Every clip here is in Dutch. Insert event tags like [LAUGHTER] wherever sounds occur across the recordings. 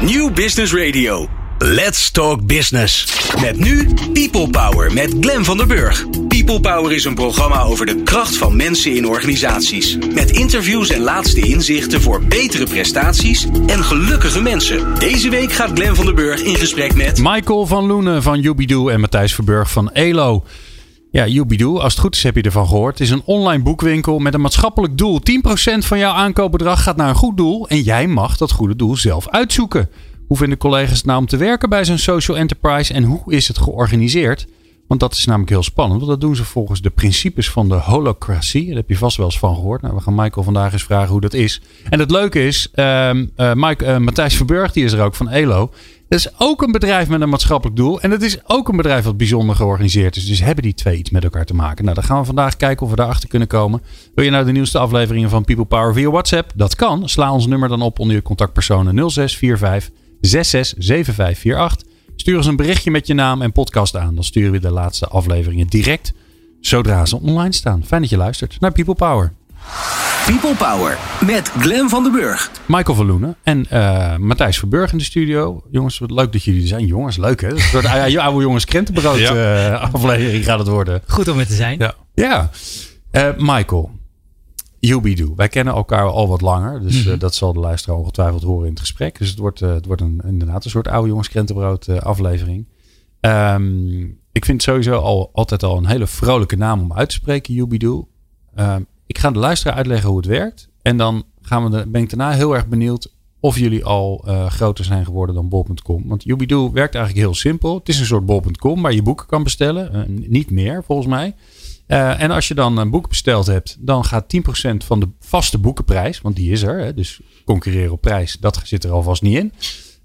New Business Radio. Let's Talk Business. Met nu People Power met Glen van der Burg. People Power is een programma over de kracht van mensen in organisaties. Met interviews en laatste inzichten voor betere prestaties en gelukkige mensen. Deze week gaat Glen van der Burg in gesprek met... Michael van Loenen van Jubidoe en Matthijs Verburg van ELO. Ja, Jubidoe, als het goed is heb je ervan gehoord. Het is een online boekwinkel met een maatschappelijk doel. 10% van jouw aankoopbedrag gaat naar een goed doel. En jij mag dat goede doel zelf uitzoeken. Hoe vinden collega's het nou om te werken bij zo'n social enterprise? En hoe is het georganiseerd? Want dat is namelijk heel spannend. Want dat doen ze volgens de principes van de holocracy. Daar heb je vast wel eens van gehoord. Nou, we gaan Michael vandaag eens vragen hoe dat is. En het leuke is, uh, Mike, uh, Matthijs Verburg, die is er ook van ELO. Dat is ook een bedrijf met een maatschappelijk doel. En het is ook een bedrijf wat bijzonder georganiseerd is. Dus hebben die twee iets met elkaar te maken? Nou, dan gaan we vandaag kijken of we daarachter kunnen komen. Wil je nou de nieuwste afleveringen van People Power via WhatsApp? Dat kan. Sla ons nummer dan op onder je contactpersonen 0645 667548. Stuur ons een berichtje met je naam en podcast aan. Dan sturen we de laatste afleveringen direct zodra ze online staan. Fijn dat je luistert naar People Power. People Power met Glen van den Burg. Michael van Loenen en uh, Matthijs Verburg in de studio. Jongens, wat leuk dat jullie er zijn. Jongens, leuk hè? Een soort [LAUGHS] oude jongens krentenbrood ja. uh, aflevering gaat het worden. Goed om er te zijn. Ja. ja. Uh, Michael, Yubidu. Wij kennen elkaar al wat langer. Dus mm -hmm. dat zal de luisteraar ongetwijfeld horen in het gesprek. Dus het wordt, het wordt een, inderdaad een soort oude jongens krentenbrood aflevering. Um, ik vind sowieso al, altijd al een hele vrolijke naam om uit te spreken, Yubidu. Um, ik ga de luisteraar uitleggen hoe het werkt. En dan gaan we ben ik daarna heel erg benieuwd of jullie al uh, groter zijn geworden dan bol.com. Want Yubido werkt eigenlijk heel simpel. Het is een soort bol.com waar je boeken kan bestellen. Uh, niet meer volgens mij. Uh, en als je dan een boek besteld hebt, dan gaat 10% van de vaste boekenprijs, want die is er, hè, dus concurreren op prijs, dat zit er alvast niet in.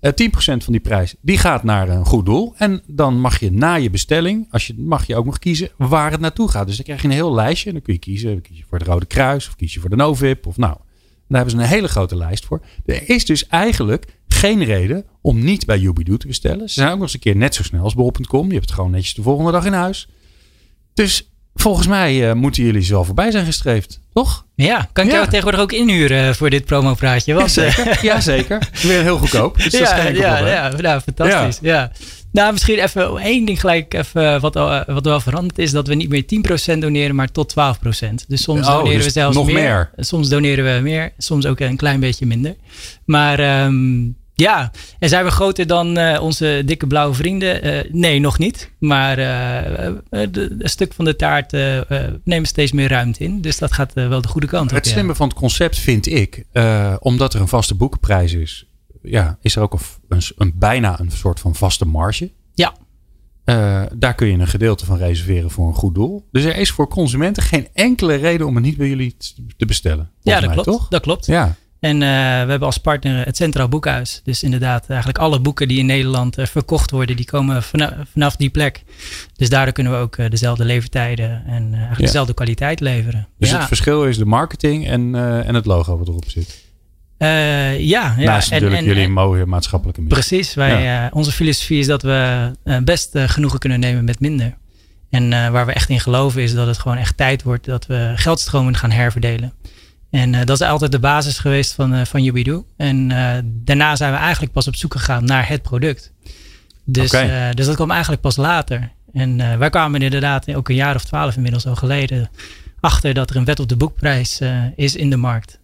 Uh, 10% van die prijs, die gaat naar een goed doel. En dan mag je na je bestelling, als je, mag je ook nog kiezen waar het naartoe gaat. Dus dan krijg je een heel lijstje. En dan kun je kiezen, kies je voor het Rode Kruis of kies je voor de Novip. Of nou, daar hebben ze een hele grote lijst voor. Er is dus eigenlijk geen reden om niet bij Ubidoo te bestellen. Ze zijn ook nog eens een keer net zo snel als bol.com. Je hebt het gewoon netjes de volgende dag in huis. Dus volgens mij uh, moeten jullie zo wel zijn gestreefd, toch? Ja, kan ik ja. jou tegenwoordig ook inhuren voor dit promopraatje? Was, ja, zeker. ja, [LAUGHS] zeker. Weer heel goedkoop. Dus ja, dat is geen ja, ja, nou, fantastisch. Ja. Nou, misschien even één ding gelijk even wat, wat wel veranderd is. Dat we niet meer 10% doneren, maar tot 12%. Dus soms oh, doneren dus we zelfs nog meer. meer. Soms doneren we meer. Soms ook een klein beetje minder. Maar... Um, ja, en zijn we groter dan uh, onze dikke blauwe vrienden? Uh, nee, nog niet. Maar uh, een stuk van de taart neemt steeds meer ruimte in. Dus dat gaat wel de goede kant op. Het slimme ja. van het concept vind ik, omdat er een vaste boekenprijs is, ja, is er ook een, een, een bijna een soort van vaste marge. Ja. daar kun je een gedeelte van reserveren voor een goed doel. Dus er is voor consumenten geen enkele reden om het niet bij jullie te bestellen. Ja, dat mij, klopt. Toch? Dat klopt. Ja. En uh, we hebben als partner het Centraal Boekhuis. Dus inderdaad, eigenlijk alle boeken die in Nederland uh, verkocht worden, die komen vanaf, vanaf, die plek. Dus daardoor kunnen we ook uh, dezelfde levertijden en eigenlijk ja. dezelfde kwaliteit leveren. Dus ja. het verschil is de marketing en, en het logo wat erop zit. ja, ja. Naast natuurlijk en, jullie mooie maatschappelijke missie. Precies. Wij, ja. onze filosofie is dat we best genoegen kunnen nemen met minder. En waar we echt in geloven is dat het gewoon echt tijd wordt dat we geldstromen gaan herverdelen. En uh, dat is altijd de basis geweest van, uh, van. En uh, daarna zijn we eigenlijk pas op zoek gegaan naar het product. Dus, okay. dus dat kwam eigenlijk pas later. En wij kwamen inderdaad ook een jaar of twaalf inmiddels al geleden achter dat er een wet op de boekprijs is in de markt.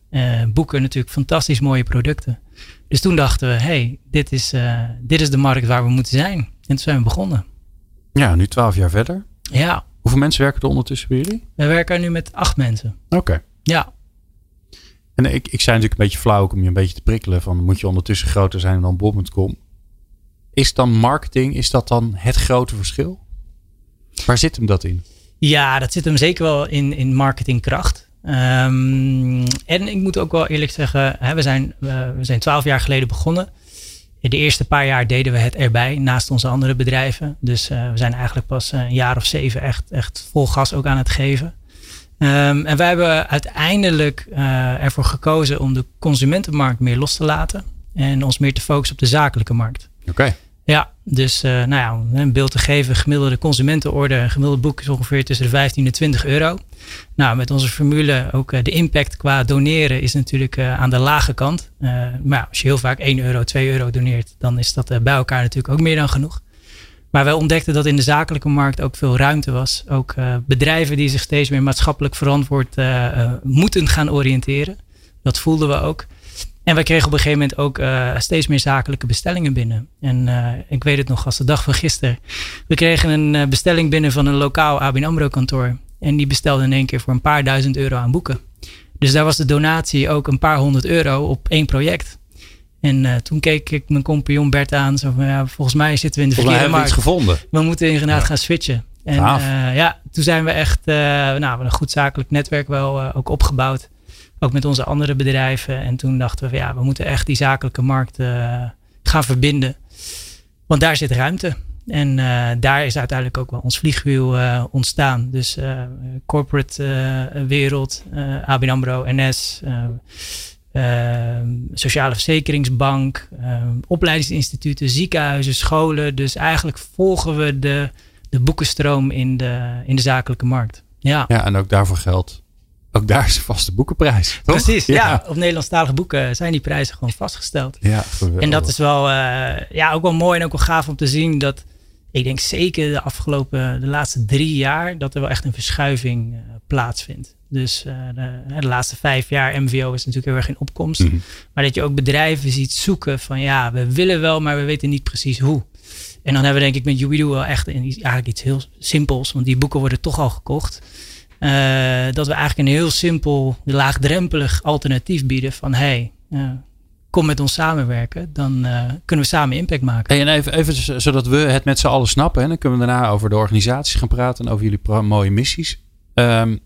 boeken natuurlijk fantastisch mooie producten. Dus toen dachten we, hey, dit is, dit is de markt waar we moeten zijn. En toen zijn we begonnen. Ja, nu twaalf jaar verder. Ja. Hoeveel mensen werken er ondertussen bij jullie? We werken nu met acht mensen. Oké. Okay. Ja. En ik, ik zei natuurlijk een beetje flauw om je een beetje te prikkelen van moet je ondertussen groter zijn dan bol.com. Is dan marketing, is dat dan het grote verschil? Waar zit hem dat in? Ja, dat zit hem zeker wel in, in marketingkracht. Um, en ik moet ook wel eerlijk zeggen, hè, we zijn we zijn twaalf jaar geleden begonnen. De eerste paar jaar deden we het erbij naast onze andere bedrijven. Dus uh, we zijn eigenlijk pas een jaar of zeven echt, echt vol gas ook aan het geven. Um, en wij hebben uiteindelijk uh, ervoor gekozen om de consumentenmarkt meer los te laten. En ons meer te focussen op de zakelijke markt. Oké. Okay. Ja, dus uh, nou ja, om een beeld te geven, gemiddelde consumentenorde, een gemiddeld boek is ongeveer tussen de 15 en 20 euro. Nou, met onze formule ook uh, de impact qua doneren is natuurlijk uh, aan de lage kant. maar als je heel vaak 1 euro, 2 euro doneert, dan is dat bij elkaar natuurlijk ook meer dan genoeg. Maar wij ontdekten dat in de zakelijke markt ook veel ruimte was. Ook bedrijven die zich steeds meer maatschappelijk verantwoord moeten gaan oriënteren. Dat voelden we ook. En wij kregen op een gegeven moment ook steeds meer zakelijke bestellingen binnen. En ik weet het nog als de dag van gisteren. We kregen een bestelling binnen van een lokaal ABN AMRO kantoor. En die bestelde in één keer voor een paar duizend euro aan boeken. Dus daar was de donatie ook een paar honderd euro op één project. En toen keek ik mijn compagnon Bert aan. Zo van, ja, volgens mij zitten we in de verkeerde markt. gevonden. We moeten inderdaad ja. gaan switchen. En ja, toen zijn we echt nou, een goed zakelijk netwerk wel ook opgebouwd. Ook met onze andere bedrijven. En toen dachten we, van, ja, we moeten echt die zakelijke markt gaan verbinden. Want daar zit ruimte. En uh, daar is uiteindelijk ook wel ons vliegwiel uh, ontstaan. Dus corporate wereld, ABN AMRO, NS, Sociale Verzekeringsbank, opleidingsinstituten, ziekenhuizen, scholen. Dus eigenlijk volgen we de, de boekenstroom in de, in de zakelijke markt. Ja. ja, en ook daarvoor geldt ook daar is een vaste boekenprijs. Toch? Precies, ja. Op Nederlandstalige boeken zijn die prijzen gewoon vastgesteld. Ja, En dat is wel, uh, ja, ook wel mooi en ook wel gaaf om te zien dat ik denk zeker de afgelopen, de laatste drie jaar, dat er wel echt een verschuiving uh, plaatsvindt. Dus uh, de, de, laatste vijf jaar MVO is natuurlijk heel erg in opkomst. Mm -hmm. Maar dat je ook bedrijven ziet zoeken van ja, we willen wel, maar we weten niet precies hoe. En dan hebben we denk ik met Jubidu wel echt eigenlijk iets heel simpels. Want die boeken worden toch al gekocht. Uh, dat we eigenlijk een heel simpel, laagdrempelig alternatief bieden van hey, uh, kom met ons samenwerken, dan uh, kunnen we samen impact maken. Hey, en even, even zodat we het met z'n allen snappen, hè, dan kunnen we daarna over de organisaties gaan praten en over jullie mooie missies. Um,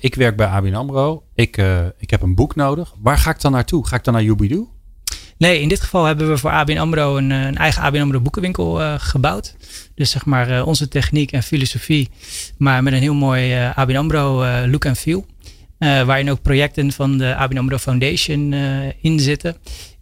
ik werk bij ABN AMRO, ik, ik heb een boek nodig. Waar ga ik dan naartoe? Ga ik dan naar Yubidu? Nee, in dit geval hebben we voor ABN AMRO een, een eigen ABN AMRO boekenwinkel gebouwd. Dus zeg maar onze techniek en filosofie, maar met een heel mooi ABN AMRO look en feel. waarin ook projecten van de ABN AMRO Foundation in zitten.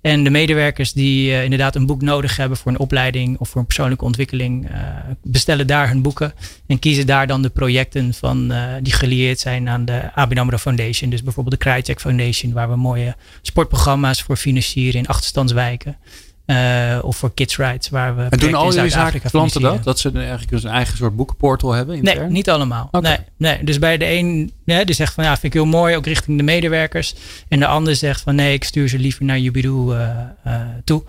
En de medewerkers die uh, inderdaad een boek nodig hebben voor een opleiding of voor een persoonlijke ontwikkeling, uh, bestellen daar hun boeken en kiezen daar dan de projecten van uh, die gelieerd zijn aan de ABN Foundation. Dus bijvoorbeeld de Krajcek Foundation, waar we mooie sportprogramma's voor financieren in achterstandswijken. Uh, of voor Kids Rights, waar we. En doen al jullie klanten dat? Dat ze eigenlijk een eigen soort boekenportal hebben? Intern? Nee, niet allemaal. Okay. Nee, nee. Dus bij de een ja, die zegt van ja, vind ik heel mooi, ook richting de medewerkers. En de ander zegt van nee, ik stuur ze liever naar Jubidu uh, uh, toe.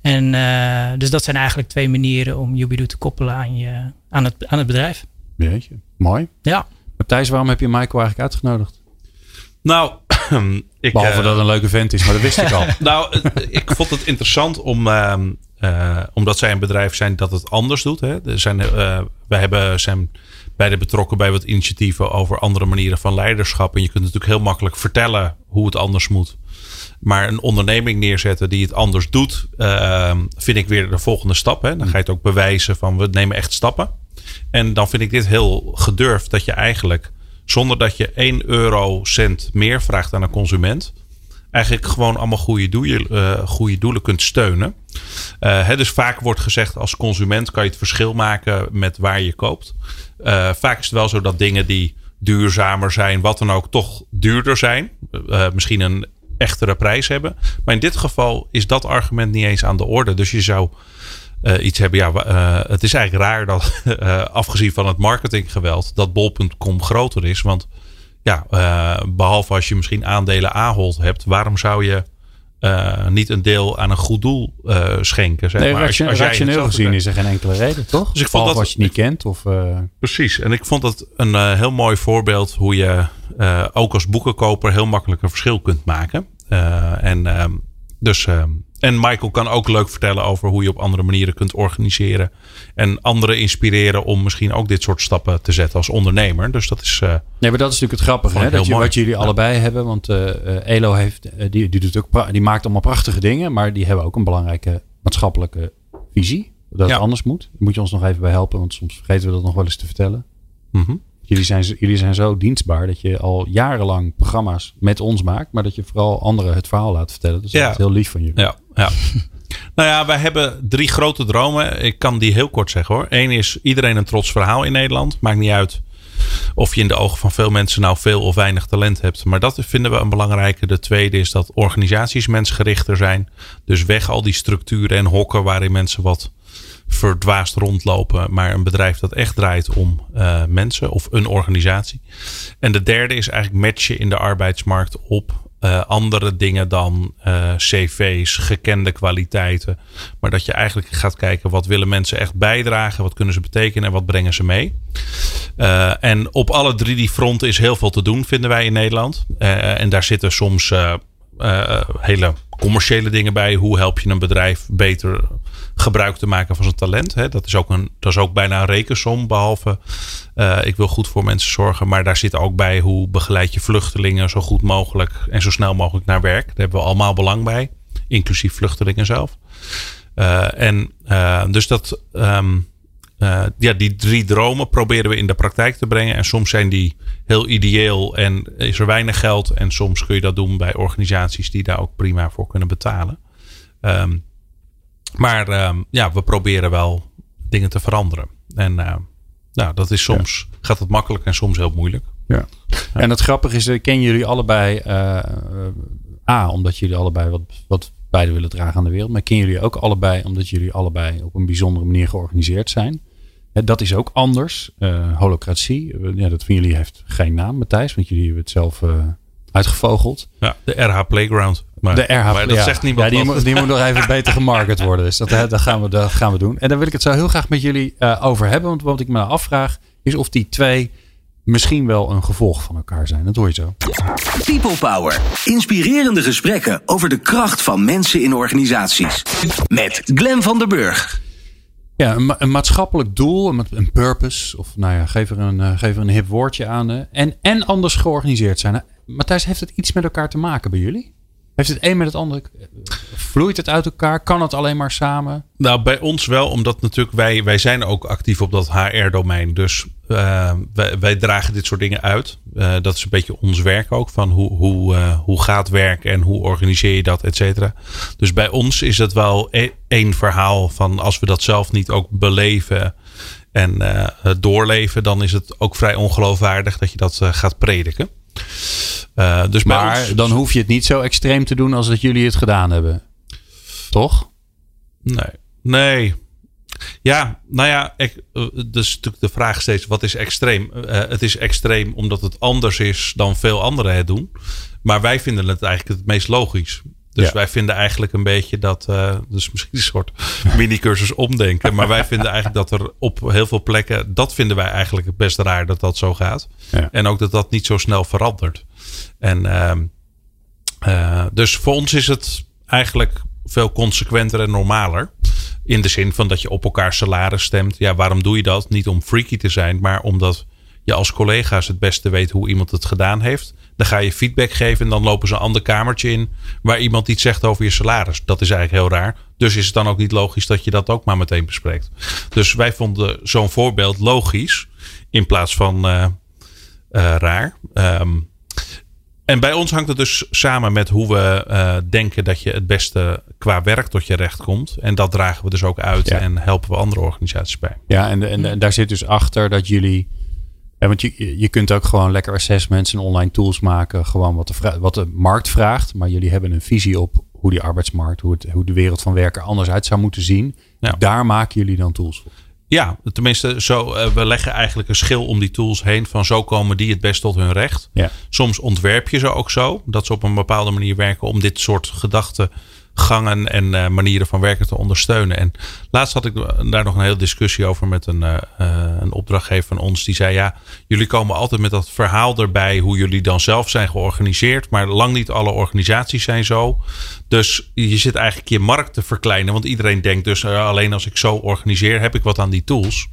En uh, dus dat zijn eigenlijk twee manieren om Jubidu te koppelen aan, je, aan, het, aan het bedrijf. Jeetje, mooi. Ja. Matthijs, waarom heb je Michael eigenlijk uitgenodigd? Nou, [CLEARS THROAT] ik, Behalve uh, dat het een leuke vent is, maar dat wist ik al. [LAUGHS] nou, ik vond het interessant om, uh, uh, omdat zij een bedrijf zijn dat het anders doet. Hè. Er zijn, wij hebben, zijn beide betrokken bij wat initiatieven over andere manieren van leiderschap. En je kunt natuurlijk heel makkelijk vertellen hoe het anders moet. Maar een onderneming neerzetten die het anders doet, ehm, vind ik weer de volgende stap. Hè. Dan ga je het ook bewijzen van we nemen echt stappen. En dan vind ik dit heel gedurfd dat je eigenlijk zonder dat je 1 eurocent meer vraagt aan een consument. Eigenlijk gewoon allemaal goede doelen, uh, goede doelen kunt steunen. Uh, hè, dus vaak wordt gezegd als consument kan je het verschil maken met waar je koopt. Uh, vaak is het wel zo dat dingen die duurzamer zijn, wat dan ook, toch duurder zijn. misschien een echtere prijs hebben. Maar in dit geval is dat argument niet eens aan de orde. Dus je zou uh, iets hebben. Ja, uh, het is eigenlijk raar dat, uh, [LAUGHS] afgezien van het marketinggeweld, dat bol.com groter is. Want ja, behalve als je misschien aandelen Ahold hebt, waarom zou je niet een deel aan een goed doel schenken? Zeg nee, maar. Als, als rationeel gezien is er geen enkele reden, toch? Dus ik vond dat wat je niet kent. Of, Precies. En ik vond dat een heel mooi voorbeeld hoe je ook als boekenkoper heel makkelijk een verschil kunt maken. en ehm, dus ehm, en Michael kan ook leuk vertellen over hoe je op andere manieren kunt organiseren. En anderen inspireren om misschien ook dit soort stappen te zetten als ondernemer. Dus dat is. Uh, nee, maar dat is natuurlijk het grappige. Hè? Dat je, wat jullie allebei hebben. Want uh, Elo heeft, die, die, doet ook, die maakt allemaal prachtige dingen. Maar die hebben ook een belangrijke maatschappelijke visie. Dat het anders moet. Daar moet je ons nog even bij helpen. Want soms vergeten we dat nog wel eens te vertellen. Mm -hmm. Jullie zijn, jullie zijn zo dienstbaar dat je al jarenlang programma's met ons maakt. Maar dat je vooral anderen het verhaal laat vertellen. Dus ja. dat is heel lief van jullie. Ja, ja. [LAUGHS] Nou ja, wij hebben drie grote dromen. Ik kan die heel kort zeggen hoor. Eén is iedereen een trots verhaal in Nederland. Maakt niet uit of je in de ogen van veel mensen nou veel of weinig talent hebt. Maar dat vinden we een belangrijke. De tweede is dat organisaties mensgerichter zijn. Dus weg al die structuren en hokken waarin mensen wat verdwaasd rondlopen. Maar een bedrijf dat echt draait om uh, mensen of een organisatie. En de derde is eigenlijk matchen in de arbeidsmarkt op uh, andere dingen dan uh, cv's, gekende kwaliteiten. Maar dat je eigenlijk gaat kijken wat willen mensen echt bijdragen, wat kunnen ze betekenen en wat brengen ze mee. Uh, en op alle drie die fronten is heel veel te doen, vinden wij in Nederland. en daar zitten soms hele commerciële dingen bij. Hoe help je een bedrijf beter gebruik te maken van zijn talent? Hè? Dat, is ook een, dat is ook bijna een rekensom. Behalve uh, ik wil goed voor mensen zorgen. Maar daar zit ook bij hoe begeleid je vluchtelingen zo goed mogelijk en zo snel mogelijk naar werk. Daar hebben we allemaal belang bij. Inclusief vluchtelingen zelf. Uh, en uh, dus dat. Uh, ja, die drie dromen proberen we in de praktijk te brengen. En soms zijn die heel ideeel en is er weinig geld. En soms kun je dat doen bij organisaties die daar ook prima voor kunnen betalen. Um, maar um, ja, we proberen wel dingen te veranderen. En uh, nou, dat is soms ja. gaat het makkelijk en soms heel moeilijk. Ja. En het grappige is, kennen jullie allebei uh, A, omdat jullie allebei wat, wat beide willen dragen aan de wereld. Maar kennen jullie ook allebei omdat jullie allebei op een bijzondere manier georganiseerd zijn. Dat is ook anders. Uh, holocratie, ja, dat van jullie heeft geen naam, Matthijs, want jullie hebben het zelf uh, uitgevogeld. Ja, de RH Playground. Maar, de RH, maar dat ja, zegt niemand. Ja, die, moet, die moet nog [LAUGHS] even beter gemarket worden. Dus dat, dat, gaan we, dat gaan we doen. En daar wil ik het zo heel graag met jullie uh, over hebben. Want wat ik me afvraag is of die twee misschien wel een gevolg van elkaar zijn. Dat hoor je zo. People Power. Inspirerende gesprekken over de kracht van mensen in organisaties. Met Glen van der Burg. Ja, een, een, maatschappelijk doel, een, een, purpose, of nou ja, geef er een, uh, geef er een hip woordje aan. Uh, en, en anders georganiseerd zijn. Matthijs, heeft het iets met elkaar te maken bij jullie? Heeft het een met het andere? Vloeit het uit elkaar? Kan het alleen maar samen? Nou, bij ons wel, omdat natuurlijk wij, wij zijn ook actief op dat HR-domein. Dus uh, wij, wij, dragen dit soort dingen uit. Uh, dat is een beetje ons werk ook. Van hoe, hoe, uh, hoe gaat werk en hoe organiseer je dat, et cetera. Dus bij ons is het wel één verhaal van als we dat zelf niet ook beleven en doorleven, dan is het ook vrij ongeloofwaardig dat je dat gaat prediken. Uh, dus maar ons, dan hoef je het niet zo extreem te doen als dat jullie het gedaan hebben. Toch? Nee. Nee. Ja, nou ja, ik, dus natuurlijk de vraag steeds: wat is extreem? Uh, het is extreem omdat het anders is dan veel anderen het doen. Maar wij vinden het eigenlijk het meest logisch. Dus ja. wij vinden eigenlijk een beetje dat, uh, dus misschien een soort [LAUGHS] mini-cursus omdenken. Maar wij vinden eigenlijk dat er op heel veel plekken, dat vinden wij eigenlijk best raar dat dat zo gaat. Ja. En ook dat dat niet zo snel verandert. En uh, uh, dus voor ons is het eigenlijk veel consequenter en normaler. In de zin van dat je op elkaar salaris stemt. Ja, waarom doe je dat? Niet om freaky te zijn, maar omdat je als collega's het beste weet hoe iemand het gedaan heeft. Dan ga je feedback geven en dan lopen ze een ander kamertje in waar iemand iets zegt over je salaris. Dat is eigenlijk heel raar. Dus is het dan ook niet logisch dat je dat ook maar meteen bespreekt. Dus wij vonden zo'n voorbeeld logisch in plaats van uh, uh, raar. Um, en bij ons hangt het dus samen met hoe we uh, denken dat je het beste qua werk tot je recht komt. En dat dragen we dus ook uit ja. en helpen we andere organisaties bij. Ja, en, en, en daar zit dus achter dat jullie ja, want je, je kunt ook gewoon lekker assessments en online tools maken. Gewoon wat de, wat de markt vraagt. Maar jullie hebben een visie op hoe die arbeidsmarkt, hoe, het, hoe de wereld van werken anders uit zou moeten zien. Ja. Daar maken jullie dan tools voor. Ja, tenminste, zo, uh, we leggen eigenlijk een schil om die tools heen. Van zo komen die het best tot hun recht. Ja. Soms ontwerp je ze ook zo. Dat ze op een bepaalde manier werken om dit soort gedachten gangen en uh, manieren van werken te ondersteunen. En laatst had ik daar nog een hele discussie over met een, uh, een opdrachtgever van ons. Die zei: Ja, jullie komen altijd met dat verhaal erbij hoe jullie dan zelf zijn georganiseerd. Maar lang niet alle organisaties zijn zo. Dus je zit eigenlijk je markt te verkleinen. Want iedereen denkt dus: alleen als ik zo organiseer, heb ik wat aan die tools.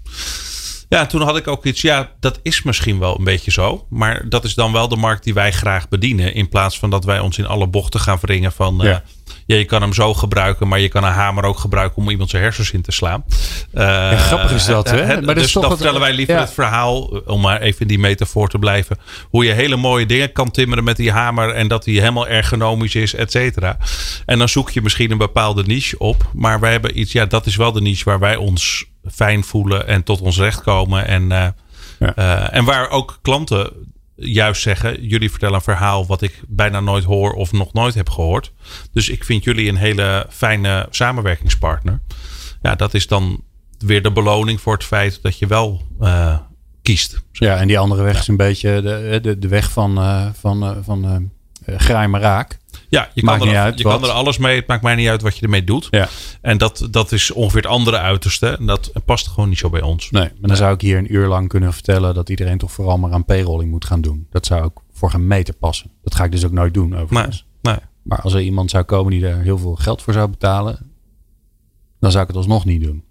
Ja, toen had ik ook iets. Ja, dat is misschien wel een beetje zo. Maar dat is dan wel de markt die wij graag bedienen. In plaats van dat wij ons in alle bochten gaan wringen van. Ja. eh, ja, je kan hem zo gebruiken, maar je kan een hamer ook gebruiken om iemand zijn hersens in te slaan. Eh, grappig is dat, hè? eh, Maar dat is dus toch dan vertellen wij liever ja. het verhaal, om maar even in die metafoor te blijven. Hoe je hele mooie dingen kan timmeren met die hamer en dat die helemaal ergonomisch is, et cetera. En dan zoek je misschien een bepaalde niche op. Maar wij hebben iets, ja, dat is wel de niche waar wij ons fijn voelen en tot ons recht komen. En, eh, Ja. eh, en waar ook klanten juist zeggen: jullie vertellen een verhaal wat ik bijna nooit hoor of nog nooit heb gehoord. Dus ik vind jullie een hele fijne samenwerkingspartner. Ja, dat is dan weer de beloning voor het feit dat je wel eh, kiest. Ja, en die andere weg is een beetje de, de, de weg van, van, van graai maar raak. Ja, je, Maakt kan er, niet uit je wat. kan er alles mee. Het maakt mij niet uit wat je ermee doet. Ja. En dat, dat is ongeveer het andere uiterste. En dat past gewoon niet zo bij ons. Nee, maar dan zou ik hier een uur lang kunnen vertellen dat iedereen toch vooral maar aan payrolling moet gaan doen. Dat zou ook voor geen meter passen. Dat ga ik dus ook nooit doen overigens. nee. Maar als er iemand zou komen die daar heel veel geld voor zou betalen, dan zou ik het alsnog niet doen.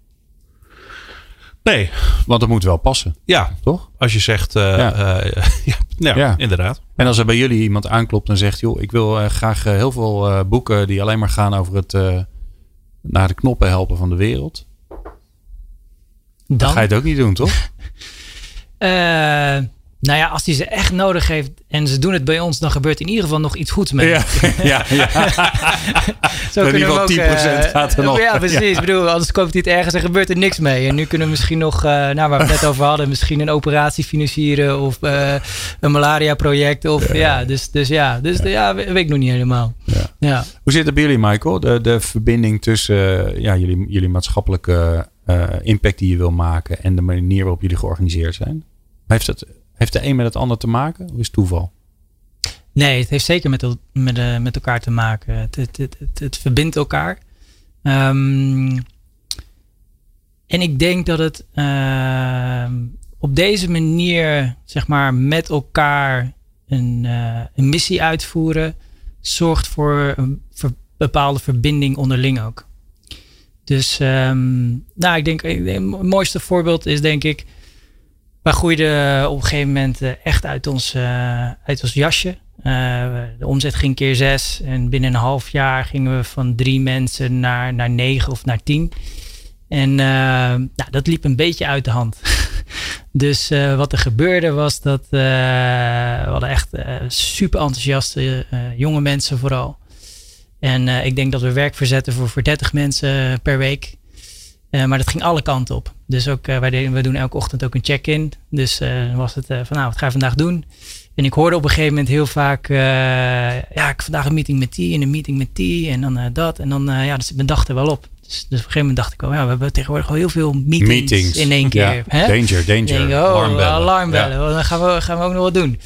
nee, Want het moet wel passen, ja, toch? als je zegt. eh, Ja. eh, [LAUGHS] ja, ja, Ja. inderdaad. En als er bij jullie iemand aanklopt en zegt, joh, ik wil eh, graag eh, heel veel eh, boeken die alleen maar gaan over het eh, naar de knoppen helpen van de wereld. Dan Dan, ga je het ook niet doen, toch? [LAUGHS] Eh, nou ja, als hij ze echt nodig heeft en ze doen het bij ons, dan gebeurt in ieder geval nog iets goeds mee. ja, ja. [LAUGHS] Zo In ieder kunnen we geval ook, 10% eh, gaat er nog. Ja, precies. Ik bedoel, anders koopt hij het ergens en gebeurt er niks mee. En nu kunnen we misschien nog, eh nou, waar we het net over hadden, misschien een operatie financieren of eh, een malaria-project. Of ja, dus, dus ja, dus ja, weet ik nog niet helemaal. Ja. Ja. Hoe zit het bij jullie, Michael? De, de verbinding tussen ja, jullie, jullie maatschappelijke impact die je wil maken en de manier waarop jullie georganiseerd zijn. Heeft, het, heeft de een met het ander te maken? Of is het toeval? Nee, het heeft zeker met, met, eh, met elkaar te maken. Het, het, het, het, verbindt elkaar. Ehm, en ik denk dat het ehm, op deze manier, zeg maar, met elkaar een, eh, een missie uitvoeren, zorgt voor een bepaalde verbinding onderling ook. Dus, ehm, nou, ik denk, ik denk, het mooiste voorbeeld is denk ik, wij groeiden op een gegeven moment eh, echt uit ons, eh, jasje. Eh, de omzet ging keer zes. En binnen een half jaar gingen we van drie mensen naar, naar negen of naar tien. En eh, nou, dat liep een beetje uit de hand. [LAUGHS] dus eh, wat er gebeurde was dat eh, we hadden echt eh, super enthousiaste eh, jonge mensen vooral. En eh, ik denk dat we werk verzetten voor, voor 30 mensen per week. Eh, maar dat ging alle kanten op. Dus ook, eh, wij, deden, wij doen elke ochtend ook een check-in. Dus eh, was het eh, van, nou, wat ga je vandaag doen? En ik hoorde op een gegeven moment heel vaak, ja, ik heb vandaag een meeting met die en een meeting met die en dan dat. En dan, ja, dus mijn dag er wel op. Dus, dus op een gegeven moment dacht ik, oh ja, we hebben tegenwoordig al heel veel meetings, in één keer. Ja. hè? Danger, danger. Ik oh, alarmbellen. alarmbellen. Ja. Dan gaan we, gaan we ook nog wat doen.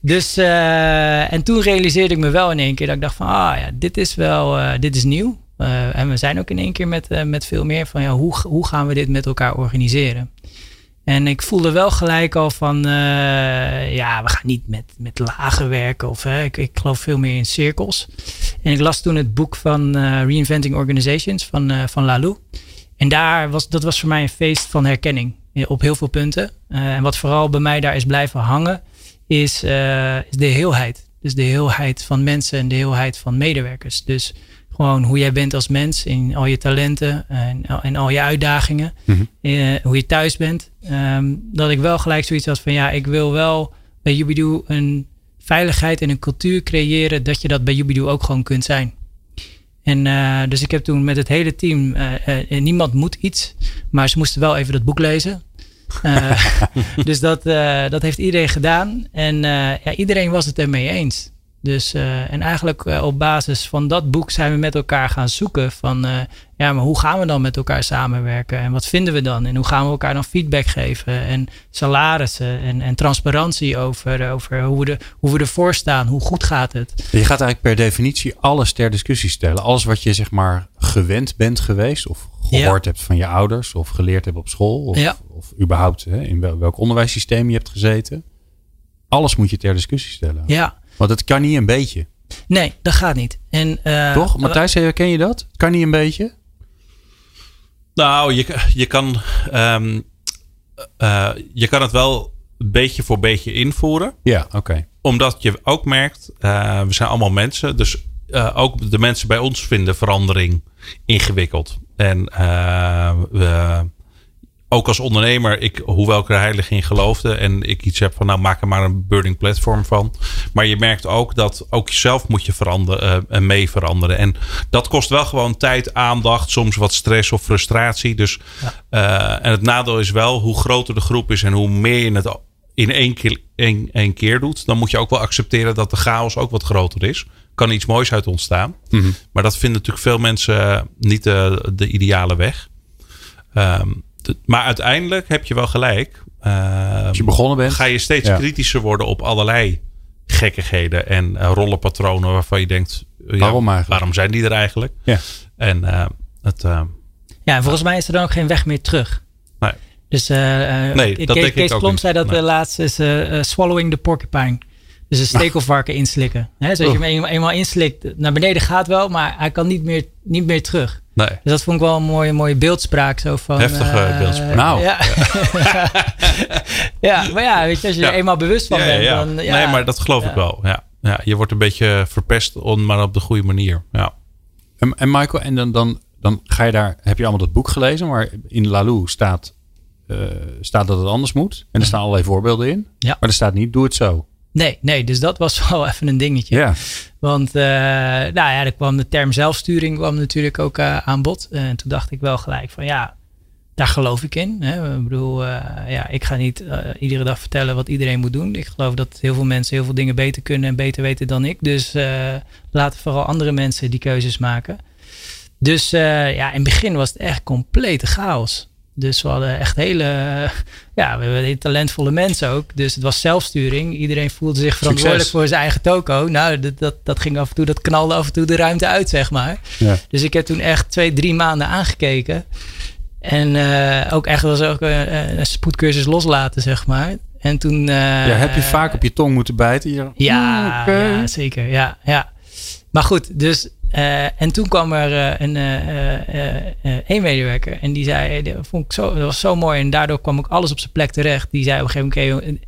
Dus, en toen realiseerde ik me wel in één keer dat ik dacht van, ah ja, dit is wel, dit is nieuw. Eh, en we zijn ook in één keer met, eh, met veel meer van, ja, hoe, hoe gaan we dit met elkaar organiseren? En ik voelde wel gelijk al van, eh, ja, we gaan niet met, met lagen werken. Of ik, ik geloof veel meer in cirkels. En ik las toen het boek van Reinventing Organizations van, van Lalou. En daar was, dat was voor mij een feest van herkenning op heel veel punten. En wat vooral bij mij daar is blijven hangen, is, is de heelheid. Dus de heelheid van mensen en de heelheid van medewerkers. Dus gewoon hoe jij bent als mens in al je talenten en, en al je uitdagingen. Eh, hoe je thuis bent. Ehm, dat ik wel gelijk zoiets had van ja, ik wil wel bij Yubidu een veiligheid en een cultuur creëren dat je dat bij Yubidu ook gewoon kunt zijn. En eh, dus ik heb toen met het hele team, eh, eh, niemand moet iets, maar ze moesten wel even dat boek lezen. [LAUGHS] Dus dat, dat heeft iedereen gedaan. En ja, iedereen was het ermee eens. Dus, eh, en eigenlijk eh, op basis van dat boek zijn we met elkaar gaan zoeken van, eh, ja, maar hoe gaan we dan met elkaar samenwerken? En wat vinden we dan? En hoe gaan we elkaar dan feedback geven? En salarissen en, en transparantie over, over hoe, we er, hoe we ervoor staan. Hoe goed gaat het? Je gaat eigenlijk per definitie alles ter discussie stellen. Alles wat je zeg maar gewend bent geweest of gehoord hebt van je ouders of geleerd hebt op school of, Ja. of überhaupt hè, in wel- welk onderwijssysteem je hebt gezeten. Alles moet je ter discussie stellen. Ja, Want het kan niet een beetje. nee, dat gaat niet. En, eh, Toch? Matthijs, herken je dat? Het kan niet een beetje? Nou, je, je kan. ehm, eh, je kan het wel beetje voor beetje invoeren. Ja, oké. Omdat je ook merkt, uh, we zijn allemaal mensen. Dus uh, ook de mensen bij ons vinden verandering ingewikkeld. En we ook als ondernemer, ik, hoewel ik er heilig in geloofde en ik iets heb van nou maak er maar een burning platform van. Maar je merkt ook dat ook jezelf moet je veranderen uh, en mee veranderen. En dat kost wel gewoon tijd, aandacht, soms wat stress of frustratie. Dus, ja. uh, en het nadeel is wel, hoe groter de groep is en hoe meer je het in één keer, één, één keer doet, dan moet je ook wel accepteren dat de chaos ook wat groter is. Kan iets moois uit ontstaan. Mm -hmm. Maar dat vinden natuurlijk veel mensen niet de, de ideale weg. Um, maar uiteindelijk heb je wel gelijk. Uh, Als je begonnen bent. Ga je steeds ja. kritischer worden op allerlei gekkigheden en uh, rollenpatronen waarvan je denkt: ja, waarom, waarom zijn die er eigenlijk? Ja. En uh, het. ja, en volgens mij is er dan ook geen weg meer terug. Nee. Dus nee, dat Kees, denk Kees ook zei dat nee. de laatste is swallowing the porcupine. Dus een stekelvarken inslikken. Hè, dus als je hem eenmaal, inslikt, naar beneden gaat wel, maar hij kan niet meer, niet meer terug. Nee. Dus dat vond ik wel een mooie, mooie beeldspraak. Zo van, Heftige uh, beeldspraak. Nou. Ja. [LAUGHS] ja, maar ja, weet je, als je Ja. er eenmaal bewust van Ja, bent, ja, ja. dan... Ja, Nee, maar dat geloof ik wel. Ja. Ja, je wordt een beetje verpest, on, maar op de goede manier. Ja. En, en Michael, en dan, dan, dan ga je daar, heb je allemaal dat boek gelezen, maar in Lalou staat, eh, staat dat het anders moet. En er staan allerlei voorbeelden in. Ja. Maar er staat niet, doe het zo. Nee, nee, dus dat was [LAUGHS] wel even een dingetje. Ja. Want eh, nou ja, er kwam de term zelfsturing kwam natuurlijk ook eh, aan bod. En toen dacht ik wel gelijk van ja, daar geloof ik in. Hè. Ik bedoel, eh, ja, ik ga niet eh, iedere dag vertellen wat iedereen moet doen. Ik geloof dat heel veel mensen heel veel dingen beter kunnen en beter weten dan ik. Dus eh, laten vooral andere mensen die keuzes maken. Dus eh, ja, in het begin was het echt complete chaos. Dus we hadden echt hele, ja, we hebben hele talentvolle mensen ook. Dus het was zelfsturing. Iedereen voelde zich verantwoordelijk voor zijn eigen toko. Nou, dat, dat, dat ging af en toe, dat knalde af en toe de ruimte uit, zeg maar. Ja. Dus ik heb toen echt twee, drie maanden aangekeken. En eh, ook echt was ook een, een spoedcursus loslaten, zeg maar. En toen... eh, ja, heb je vaak op je tong moeten bijten? Je, ja, ja, zeker. Ja, ja. Maar goed, dus. Eh, en toen kwam er eh, een eh, een medewerker en die zei: dat, vond ik zo, dat was zo mooi. En daardoor kwam ook alles op zijn plek terecht. Die zei op een gegeven moment: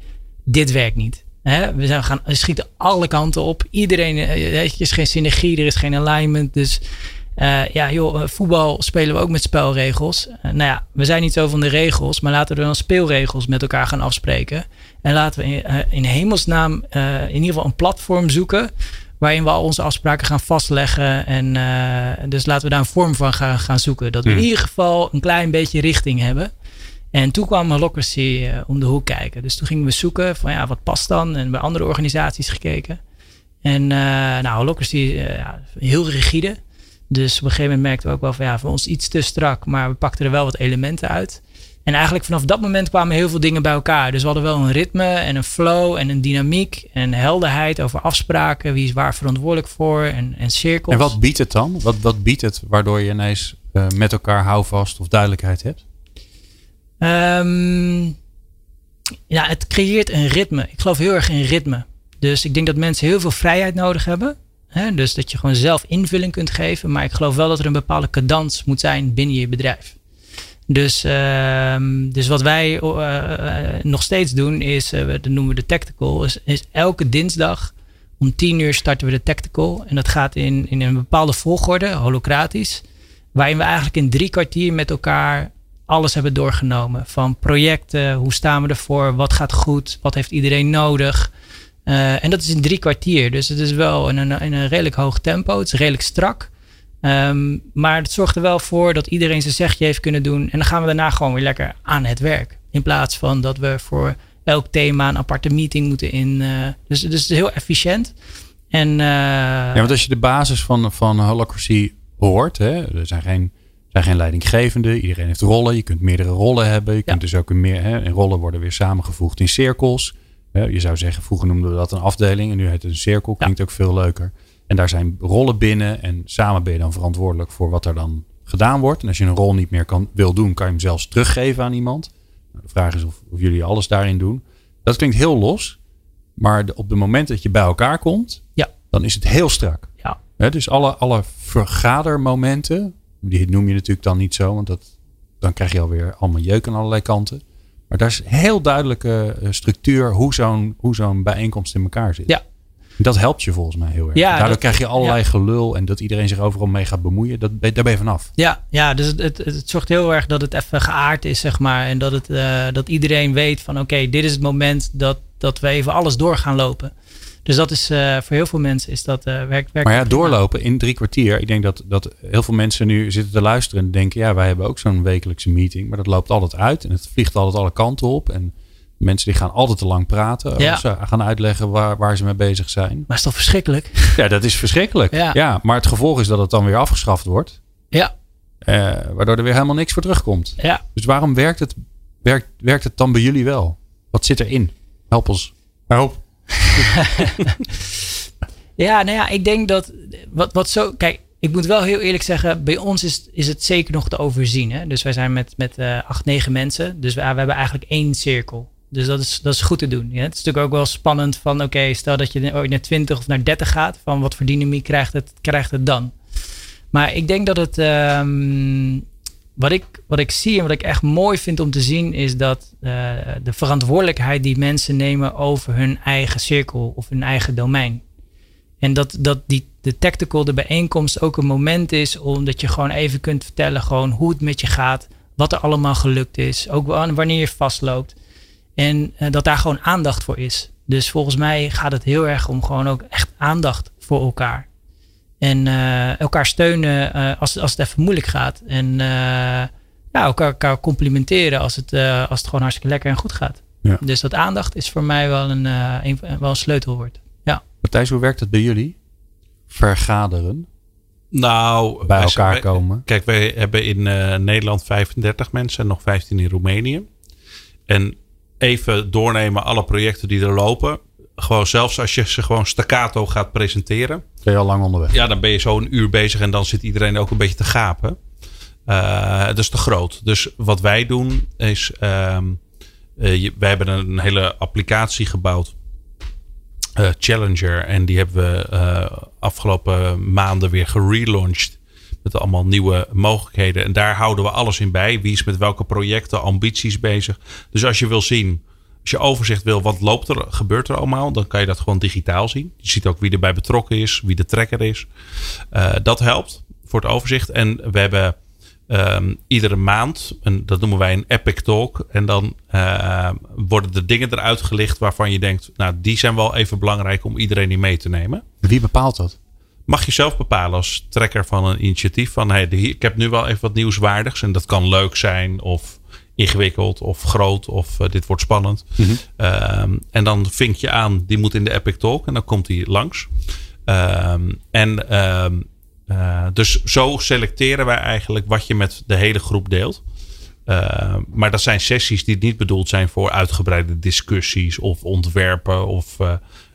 dit werkt niet. Hè? We zijn gaan we schieten alle kanten op. Iedereen, er is geen synergie, er is geen alignment. Dus ja, joh, voetbal spelen we ook met spelregels. Nou ja, we zijn niet zo van de regels, maar laten we dan speelregels met elkaar gaan afspreken. En laten we in, in hemelsnaam in ieder geval een platform zoeken. Waarin we al onze afspraken gaan vastleggen. En eh, dus laten we daar een vorm van gaan, gaan zoeken. Dat we in Hmm. ieder geval een klein beetje richting hebben. En toen kwam Holocracy eh, om de hoek kijken. Dus toen gingen we zoeken van ja, wat past dan? En bij andere organisaties gekeken. En eh nou, Holocracy ja, heel rigide. Dus op een gegeven moment merkten we ook wel van ja, voor ons iets te strak. Maar we pakten er wel wat elementen uit. En eigenlijk vanaf dat moment kwamen heel veel dingen bij elkaar. Dus we hadden wel een ritme en een flow en een dynamiek en helderheid over afspraken. Wie is waar verantwoordelijk voor en, en cirkels. En wat biedt het dan? Wat, wat biedt het waardoor je ineens eh, met elkaar houvast of duidelijkheid hebt? Ehm, ja, het creëert een ritme. Ik geloof heel erg in ritme. Dus ik denk dat mensen heel veel vrijheid nodig hebben. Hè? Dus dat je gewoon zelf invulling kunt geven. Maar ik geloof wel dat er een bepaalde cadans moet zijn binnen je bedrijf. Dus, ehm, dus wat wij eh, eh, nog steeds doen is, eh, dat noemen we de tactical, is, is elke dinsdag om 10 uur starten we de tactical. En dat gaat in, in een bepaalde volgorde, holocratisch. Waarin we eigenlijk in drie kwartier met elkaar alles hebben doorgenomen. Van projecten, hoe staan we ervoor, wat gaat goed, wat heeft iedereen nodig. En dat is in drie kwartier. Dus het is wel in een, in een redelijk hoog tempo. Het is redelijk strak. Ehm, maar het zorgt er wel voor dat iedereen zijn zegje heeft kunnen doen. En dan gaan we daarna gewoon weer lekker aan het werk. In plaats van dat we voor elk thema een aparte meeting moeten in. eh, dus, dus het is heel efficiënt. En, eh, Ja, want als je de basis van, van Holacracy hoort, hè, er zijn geen, zijn geen leidinggevenden, iedereen heeft rollen, je kunt meerdere rollen hebben, je kunt dus ook meer, hè, en rollen worden weer samengevoegd in cirkels. Hè, je zou zeggen, vroeger noemden we dat een afdeling en nu heet het een cirkel, klinkt ook veel leuker. En daar zijn rollen binnen en samen ben je dan verantwoordelijk voor wat er dan gedaan wordt. En als je een rol niet meer kan, wil doen, kan je hem zelfs teruggeven aan iemand. Nou, de vraag is of, of jullie alles daarin doen. Dat klinkt heel los, maar de- op het moment dat je bij elkaar komt, Ja. dan is het heel strak. ja, Hè, dus alle, alle vergadermomenten, die noem je natuurlijk dan niet zo, want dat, dan krijg je alweer allemaal jeuk aan allerlei kanten. Maar daar is heel duidelijke structuur hoe zo'n hoe zo'n bijeenkomst in elkaar zit. Ja. Dat helpt je volgens mij heel erg. Ja, Daardoor dat- krijg je allerlei ja. gelul en dat iedereen zich overal mee gaat bemoeien. Dat, daar ben je vanaf. Ja, ja dus het, het, het zorgt heel erg dat het even geaard is, zeg maar. En dat, het, eh, dat iedereen weet van oké, dit is het moment dat, dat we even alles door gaan lopen. Dus dat is eh, voor heel veel mensen is dat, eh, werkt, werkt Maar ja, doorlopen in drie kwartier. Ik denk dat, dat heel veel mensen nu zitten te luisteren en denken: ja, wij hebben ook zo'n wekelijkse meeting. Maar dat loopt altijd uit en het vliegt altijd alle kanten op. En mensen die gaan altijd te lang praten. Ja. Ze gaan uitleggen waar, waar ze mee bezig zijn. Maar is toch verschrikkelijk? [LAUGHS] Ja, dat is verschrikkelijk. Ja. Ja. maar het gevolg is dat het dan weer afgeschaft wordt. Ja, eh, waardoor er weer helemaal niks voor terugkomt. ja. Dus waarom werkt het, werkt, werkt het dan bij jullie wel? Wat zit erin? Help ons. Help. [LAUGHS] Ja, nou ja, ik denk dat wat, wat zo. Kijk, ik moet wel heel eerlijk zeggen, bij ons is, is het zeker nog te overzien. Hè? Dus wij zijn met, met eh, acht, negen mensen. Dus we, we hebben eigenlijk één cirkel. Dus dat is, dat is goed te doen. Het is natuurlijk ook wel spannend van, oké, stel dat je ooit naar 20 of naar 30 gaat. Van wat voor dynamiek krijgt het, krijgt het dan? Maar ik denk dat het. ehm, wat, ik, wat ik zie en wat ik echt mooi vind om te zien, is dat eh, de verantwoordelijkheid die mensen nemen over hun eigen cirkel of hun eigen domein. En dat, dat die, de tactical, de bijeenkomst ook een moment is omdat je gewoon even kunt vertellen gewoon hoe het met je gaat. Wat er allemaal gelukt is. Ook wa- wanneer je vastloopt. En eh, dat daar gewoon aandacht voor is. Dus volgens mij gaat het heel erg om gewoon ook echt aandacht voor elkaar. En eh, elkaar steunen eh, als, als het even moeilijk gaat. En eh, ja, elkaar, elkaar complimenteren als het, eh, als het gewoon hartstikke lekker en goed gaat. Ja. Dus dat aandacht is voor mij wel een, eh, een, wel een sleutelwoord. Ja. Matthijs, hoe werkt het bij jullie? Vergaderen, Nou, bij elkaar wij- komen. Kijk, wij hebben in eh, Nederland 35 mensen en nog 15 in Roemenië. En even doornemen alle projecten die er lopen. Gewoon zelfs als je ze gewoon staccato gaat presenteren. Ben je al lang onderweg? Ja, dan ben je zo een uur bezig en dan zit iedereen ook een beetje te gapen. Eh dat is te groot. Dus wat wij doen is, je- wij hebben een hele applicatie gebouwd. eh, Challenger. En die hebben we afgelopen maanden weer gerelaunched. Met allemaal nieuwe mogelijkheden. En daar houden we alles in bij. Wie is met welke projecten, ambities bezig. Dus als je wil zien, als je overzicht wil, wat loopt er, gebeurt er allemaal, dan kan je dat gewoon digitaal zien. Je ziet ook wie erbij betrokken is, wie de trekker is. Eh, dat helpt voor het overzicht. En we hebben ehm, iedere maand, en dat noemen wij een epic talk. En dan eh, worden de dingen eruit gelicht waarvan je denkt, nou, die zijn wel even belangrijk om iedereen in mee te nemen Wie bepaalt dat? Mag je zelf bepalen als trekker van een initiatief. Van hey, de- ik heb nu wel even wat nieuwswaardigs. En dat kan leuk zijn of ingewikkeld of groot of eh, dit wordt spannend. Ehm, en dan vink je aan, die moet in de Epic Talk. En dan komt die langs. Ehm, en ehm, eh, dus zo selecteren wij eigenlijk wat je met de hele groep deelt. Maar dat zijn sessies die niet bedoeld zijn voor uitgebreide discussies of ontwerpen. Of,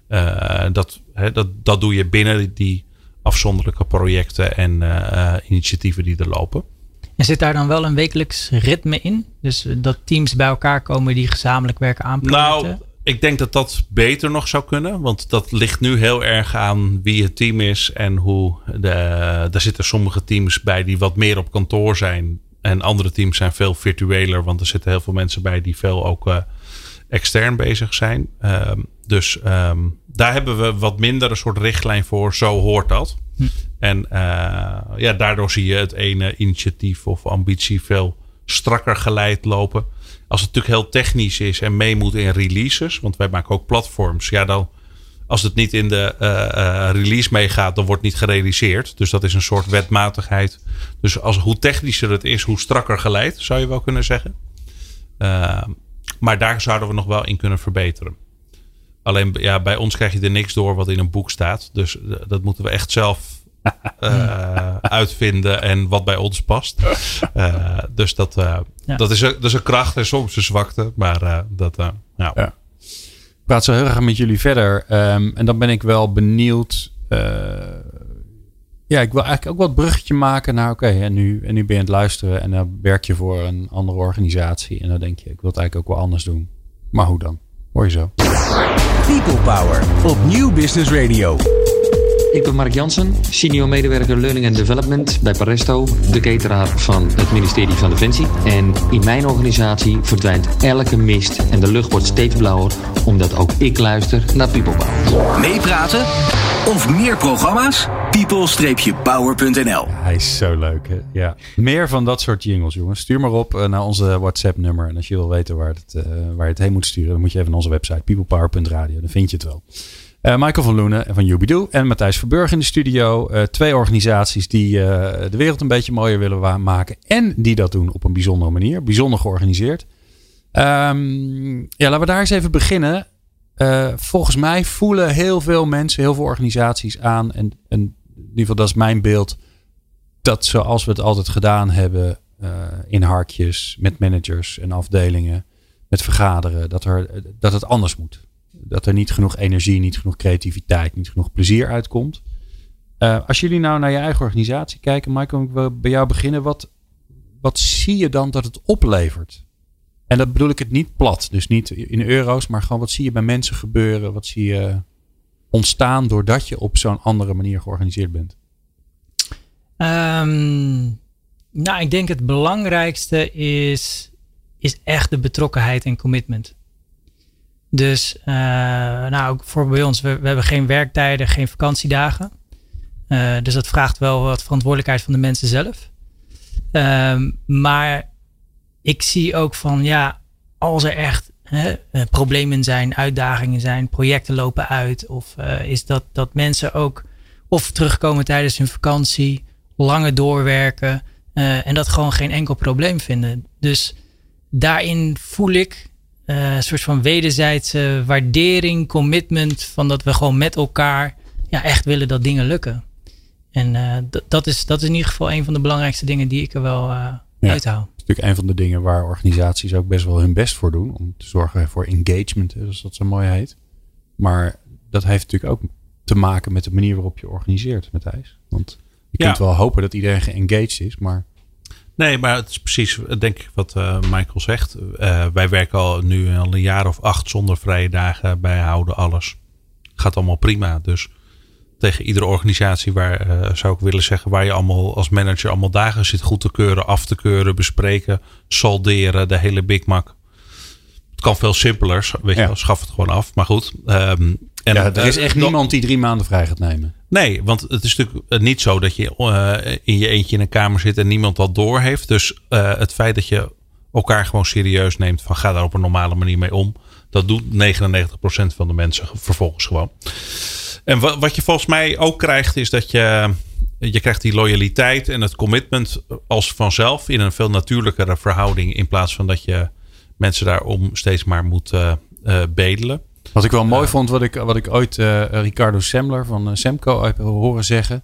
eh, dat, hè, dat, dat doe je binnen die afzonderlijke projecten en eh, eh, initiatieven die er lopen. En zit daar dan wel een wekelijks ritme in? Dus eh, dat teams bij elkaar komen die gezamenlijk werken aan projecten? Nou, ik denk dat dat beter nog zou kunnen. Want dat ligt nu heel erg aan wie het team is. En hoe. De, daar zitten sommige teams bij die wat meer op kantoor zijn. En andere teams zijn veel virtueler. Want er zitten heel veel mensen bij die veel ook extern bezig zijn. Ehm, dus ehm, daar hebben we wat minder een soort richtlijn voor. Zo hoort dat. En eh, ja, daardoor zie je het ene initiatief of ambitie veel strakker geleid lopen. Als het natuurlijk heel technisch is en mee moet in releases, want wij maken ook platforms, ja, dan als het niet in de eh, eh, release meegaat, dan wordt niet gerealiseerd. Dus dat is een soort wetmatigheid. Dus als, hoe technischer het is, hoe strakker geleid, zou je wel kunnen zeggen. Eh, maar daar zouden we nog wel in kunnen verbeteren. Alleen ja, bij ons krijg je er niks door wat in een boek staat. Dus eh, dat moeten we echt zelf [LAUGHS] eh, uitvinden en wat bij ons past. Eh, dus dat, eh, Ja. dat, is een, dat is een kracht en soms een zwakte. Maar eh, dat, eh, ja. Ja. Ik praat zo heel graag met jullie verder. Ehm, en dan ben ik wel benieuwd. eh, ja, ik wil eigenlijk ook wat bruggetje maken naar... Oké, en, nu, en nu ben je aan het luisteren en dan werk je voor een andere organisatie. En dan denk je, ik wil het eigenlijk ook wel anders doen. Maar hoe dan? Hoor je zo. People Power op Nieuw Business Radio. ik ben Mark Jansen, senior medewerker Learning and Development bij Paresto, de cateraar van het ministerie van Defensie. En in mijn organisatie verdwijnt elke mist en de lucht wordt steeds blauwer, omdat ook ik luister naar People Power. Meepraten of meer programma's? people-power.nl Hij is zo leuk, hè? Ja. Meer van dat soort jingles, jongens. Stuur maar op uh, naar onze WhatsApp-nummer. En als je wil weten waar, het, uh, waar je het heen moet sturen, dan moet je even naar onze website peoplepower.radio. Dan vind je het wel. Uh, Michael van Loenen van Ubidoo en Matthijs Verburg in de studio. twee organisaties die de wereld een beetje mooier willen maken. En die dat doen op een bijzondere manier. Bijzonder georganiseerd. Um, ja, laten we daar eens even beginnen. volgens mij voelen heel veel mensen, heel veel organisaties aan. En, en in ieder geval dat is mijn beeld. Dat zoals we het altijd gedaan hebben uh, in harkjes, met managers en afdelingen, met vergaderen, dat, er, dat het anders moet. Dat er niet genoeg energie, niet genoeg creativiteit, niet genoeg plezier uitkomt. Uh, als jullie nou naar je eigen organisatie kijken, Michael, ik wil bij jou beginnen. Wat, wat zie je dan dat het oplevert? En dat bedoel ik het niet plat, dus niet in euro's, maar gewoon wat zie je bij mensen gebeuren? Wat zie je ontstaan doordat je op zo'n andere manier georganiseerd bent? Um, nou, ik denk het belangrijkste is, is echt de betrokkenheid en commitment. Dus, uh, nou, ook voor bij ons, we, hebben geen werktijden, geen vakantiedagen. Uh, dus dat vraagt wel wat verantwoordelijkheid van de mensen zelf. Um, maar ik zie ook van, ja, als er echt hè, eh, problemen zijn, uitdagingen zijn, projecten lopen uit. Of uh, is dat, dat mensen ook of terugkomen tijdens hun vakantie, langer doorwerken uh, en dat gewoon geen enkel probleem vinden. Dus daarin voel ik uh, een soort van wederzijdse waardering, commitment van dat we gewoon met elkaar ja, echt willen dat dingen lukken. En dat, is, dat is in ieder geval een van de belangrijkste dingen die ik er wel uithaal natuurlijk een van de dingen waar organisaties ook best wel hun best voor doen. Om te zorgen voor engagement, zoals dat zo mooi heet. Maar dat heeft natuurlijk ook te maken met de manier waarop je organiseert, Matthijs. Want je kunt wel hopen dat iedereen geengaged is, maar... Nee, maar het is precies, denk ik, wat uh, Michael zegt. Uh, wij werken al nu al een jaar of acht zonder vrije dagen. Wij houden alles. Gaat allemaal prima. Dus tegen iedere organisatie waar, uh, zou ik willen zeggen, waar je allemaal als manager allemaal dagen zit goed te keuren, af te keuren, bespreken, salderen, de hele Big Mac. Het kan veel simpeler, weet je wel, schaf het gewoon af. Maar goed. Um, en, ja, er is echt niemand die drie maanden vrij gaat nemen. Nee, want het is natuurlijk niet zo dat je uh, in je eentje in een kamer zit en niemand dat door heeft. Dus het feit dat je elkaar gewoon serieus neemt van ga daar op een normale manier mee om. Dat doet 99% van de mensen vervolgens gewoon. En wat, wat je volgens mij ook krijgt, is dat je, je krijgt die loyaliteit en het commitment als vanzelf in een veel natuurlijkere verhouding. In plaats van dat je mensen daarom steeds maar moet uh, uh, bedelen. Wat ik wel mooi vond, wat ik, wat ik ooit uh, Ricardo Semler van Semco heb horen zeggen.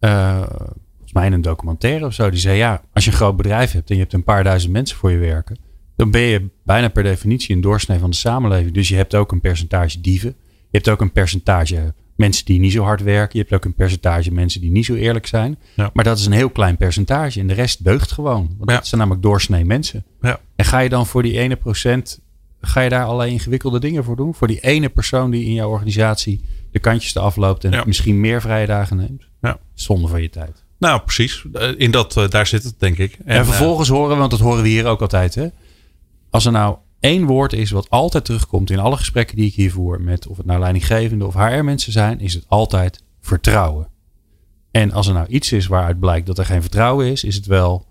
volgens mij in een documentaire of zo. Die zei ja, als je een groot bedrijf hebt en je hebt een paar duizend mensen voor je werken. Dan ben je bijna per definitie een doorsnee van de samenleving. Dus je hebt ook een percentage dieven. Je hebt ook een percentage mensen die niet zo hard werken. Je hebt ook een percentage mensen die niet zo eerlijk zijn. Ja. Maar dat is een heel klein percentage. En de rest deugt gewoon. Want ja. dat zijn namelijk doorsnee mensen. Ja. En ga je dan voor die ene procent, ga je daar allerlei ingewikkelde dingen voor doen? Voor die ene persoon die in jouw organisatie de kantjes te afloopt en misschien meer vrije dagen neemt? Ja. Zonde van je tijd. Nou, precies. In dat, uh, daar zit het, denk ik. En, en vervolgens uh, horen, want dat horen we hier ook altijd. Hè? Als er nou één woord is wat altijd terugkomt in alle gesprekken die ik hier voer, met of het nou leidinggevende of HR-mensen zijn, is het altijd vertrouwen. En als er nou iets is waaruit blijkt dat er geen vertrouwen is, is het wel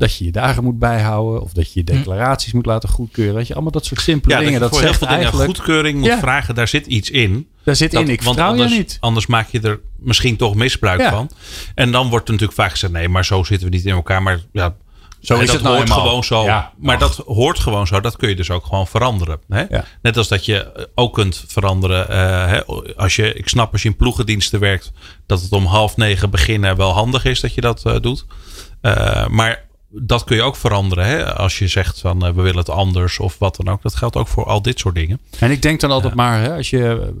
dat je je dagen moet bijhouden of dat je je hm. declaraties moet laten goedkeuren. Dat je allemaal dat soort simpele ja, dingen. Dat, dat voor heel veel dingen goedkeuring moet ja. vragen, daar zit iets in. Daar zit dat, in, ik vertrouw anders, je niet. Anders maak je er misschien toch misbruik ja. van. En dan wordt er natuurlijk vaak gezegd, nee, maar zo zitten we niet in elkaar. Maar ja, zo is dat het nou hoort eenmaal. gewoon zo. Ja, maar dat hoort gewoon zo. Dat kun je dus ook gewoon veranderen. Hè? Ja. Net als dat je ook kunt veranderen. Uh, hè, als je, ik snap als je in ploegendiensten werkt. Dat het om half negen beginnen wel handig is dat je dat uh, doet. Uh, maar dat kun je ook veranderen. Hè? Als je zegt van we willen het anders of wat dan ook. Dat geldt ook voor al dit soort dingen. En ik denk dan altijd maar. Hè, als je,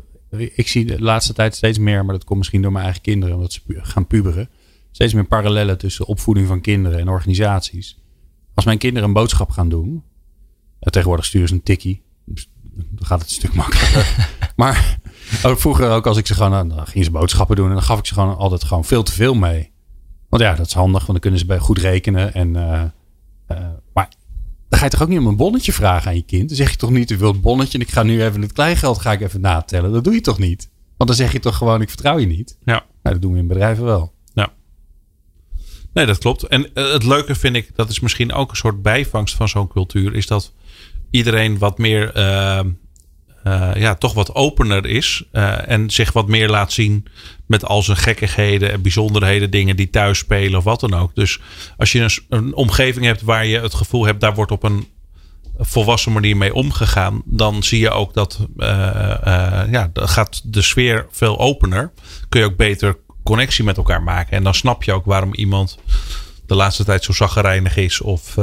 ik zie de laatste tijd steeds meer. Maar dat komt misschien door mijn eigen kinderen. Omdat ze gaan puberen steeds meer parallellen tussen opvoeding van kinderen en organisaties. Als mijn kinderen een boodschap gaan doen, tegenwoordig sturen ze een tikkie, dan gaat het een stuk makkelijker. [LAUGHS] maar Oh, vroeger ook als ik ze gewoon, nou, dan ging ze boodschappen doen en dan gaf ik ze gewoon altijd gewoon veel te veel mee. Want ja, dat is handig, want dan kunnen ze bij goed rekenen. En, uh, uh, maar dan ga je toch ook niet om een bonnetje vragen aan je kind? Dan zeg je toch niet, u wilt bonnetje en ik ga nu even het kleingeld ga ik even natellen. Dat doe je toch niet? Want dan zeg je toch gewoon, ik vertrouw je niet. Ja. Nou, dat doen we in bedrijven wel. Ja. Nee, dat klopt. En uh, het leuke vind ik, dat is misschien ook een soort bijvangst van zo'n cultuur, is dat iedereen wat meer uh, ja, toch wat opener is. Uh, en zich wat meer laat zien met al zijn gekkigheden en bijzonderheden, dingen die thuis spelen of wat dan ook. Dus als je een, omgeving hebt waar je het gevoel hebt, daar wordt op een volwassen manier mee omgegaan, dan zie je ook dat uh, ja, dan gaat de sfeer veel opener. Kun je ook beter connectie met elkaar maken. En dan snap je ook waarom iemand de laatste tijd zo zaggerijnig is of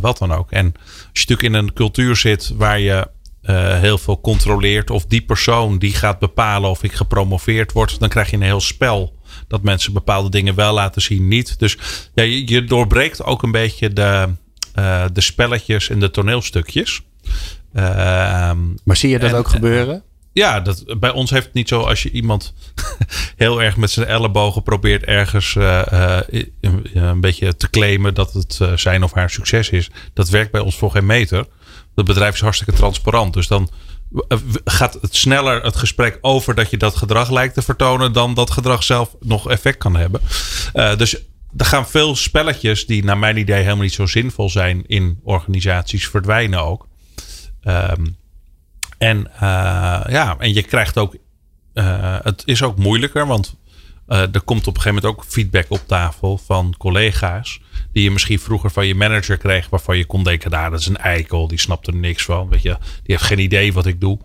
wat dan ook. En als je natuurlijk in een cultuur zit waar je uh, heel veel controleert. Of die persoon die gaat bepalen of ik gepromoveerd word. Dan krijg je een heel spel. Dat mensen bepaalde dingen wel laten zien, niet. Dus ja, je, je doorbreekt ook een beetje de, de spelletjes en de toneelstukjes. Uh, maar zie je dat en, ook gebeuren? Ja, dat, bij ons heeft het niet zo als je iemand [LAUGHS] heel erg met zijn ellebogen probeert ergens uh, een, een beetje te claimen dat het zijn of haar succes is. Dat werkt bij ons voor geen meter. Het bedrijf is hartstikke transparant. Dus dan gaat het sneller het gesprek over dat je dat gedrag lijkt te vertonen. dan dat gedrag zelf nog effect kan hebben. Dus er gaan veel spelletjes die naar mijn idee helemaal niet zo zinvol zijn in organisaties verdwijnen ook. Um, en uh, ja, en je krijgt ook. Uh, het is ook moeilijker, want uh, er komt op een gegeven moment ook feedback op tafel van collega's. Die je misschien vroeger van je manager kreeg. Waarvan je kon denken, nou, dat is een eikel. Die snapt er niks van. Weet je, die heeft geen idee wat ik doe.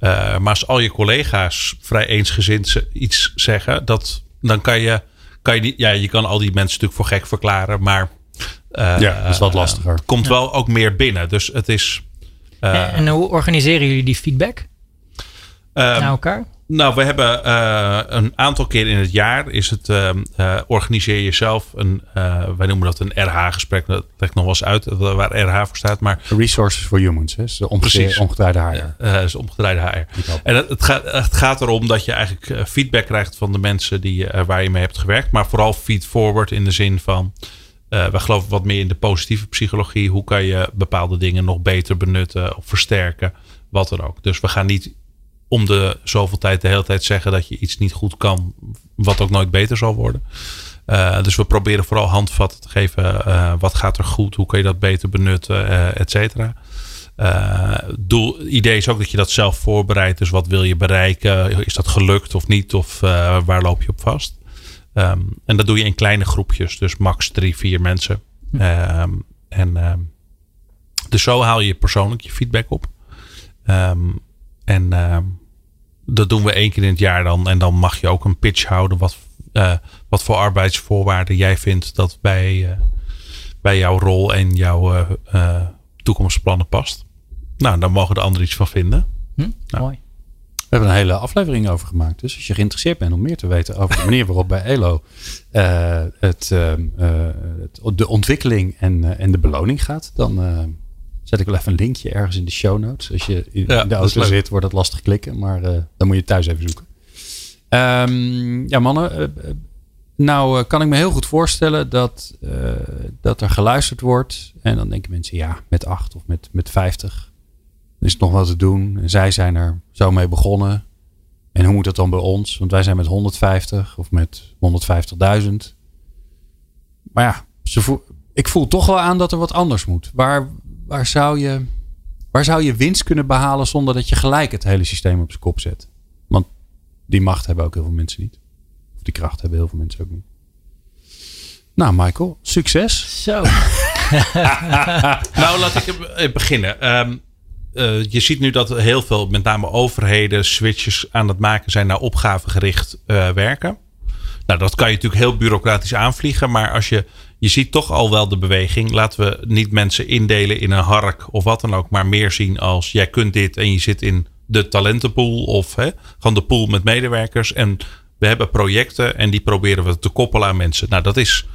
Uh, maar als al je collega's vrij eensgezind iets zeggen. Dat, dan kan je, kan je die, ja, je kan al die mensen natuurlijk voor gek verklaren. Maar uh, ja, dat is wat lastiger. komt ja. wel ook meer binnen. Dus het is. En, en hoe organiseren jullie die feedback? naar elkaar? Nou, we hebben uh, een aantal keer in het jaar is het uh, uh, organiseer jezelf een, wij noemen dat een RH-gesprek. Dat legt nog wel eens uit waar RH voor staat. Maar Resources for Humans, hè? Dus omgedraaide, omgedraaide HR. Ja, is omgedraaide HR. En het, het, gaat, het gaat erom dat je eigenlijk feedback krijgt van de mensen die, waar je mee hebt gewerkt. Maar vooral feed forward in de zin van we geloven wat meer in de positieve psychologie. Hoe kan je bepaalde dingen nog beter benutten of versterken? Wat dan ook. Dus we gaan niet om de zoveel tijd de hele tijd zeggen dat je iets niet goed kan, wat ook nooit beter zal worden. Uh, dus we proberen vooral handvatten te geven. Uh, wat gaat er goed? Hoe kun je dat beter benutten? Uh, et cetera. doel, idee is ook dat je dat zelf voorbereidt. Dus wat wil je bereiken? Is dat gelukt of niet? Of waar loop je op vast? Um, en dat doe je in kleine groepjes. Dus max drie, vier mensen. Um, en um, dus zo haal je persoonlijk je feedback op. en dat doen we één keer in het jaar dan. En dan mag je ook een pitch houden. Wat, uh, wat voor arbeidsvoorwaarden jij vindt dat bij, uh, bij jouw rol en jouw uh, toekomstplannen past. Nou, daar mogen de anderen iets van vinden. Hm? Nou. Mooi. We hebben een hele aflevering over gemaakt. Dus als je geïnteresseerd bent om meer te weten over de manier waarop bij ELO het, het, de ontwikkeling en, en de beloning gaat, dan Zet ik wel even een linkje ergens in de show notes. Als je in ja, de auto zit, wordt het lastig klikken. Maar dan moet je thuis even zoeken. Um, ja, mannen. Nou kan ik me heel goed voorstellen dat, dat er geluisterd wordt. En dan denken mensen, ja, met acht of met, met vijftig is het nog wat te doen. En zij zijn er zo mee begonnen. En hoe moet dat dan bij ons? Want wij zijn met 150 of met 150.000. Maar ja, ze voel, ik voel toch wel aan dat er wat anders moet. Waar, waar zou je, waar zou je winst kunnen behalen zonder dat je gelijk het hele systeem op zijn kop zet? Want die macht hebben ook heel veel mensen niet. Of die kracht hebben heel veel mensen ook niet. Nou, Michael, succes. Zo. [LAUGHS] [LAUGHS] nou, laat ik beginnen. Um, uh, je ziet nu dat heel veel, met name overheden, switches aan het maken zijn naar opgavegericht uh, werken. Nou, dat kan je natuurlijk heel bureaucratisch aanvliegen. Maar als je je ziet toch al wel de beweging. Laten we niet mensen indelen in een hark of wat dan ook, maar meer zien als jij kunt dit en je zit in de talentenpool of hè, gewoon de pool met medewerkers. En we hebben projecten en die proberen we te koppelen aan mensen. Nou, dat is.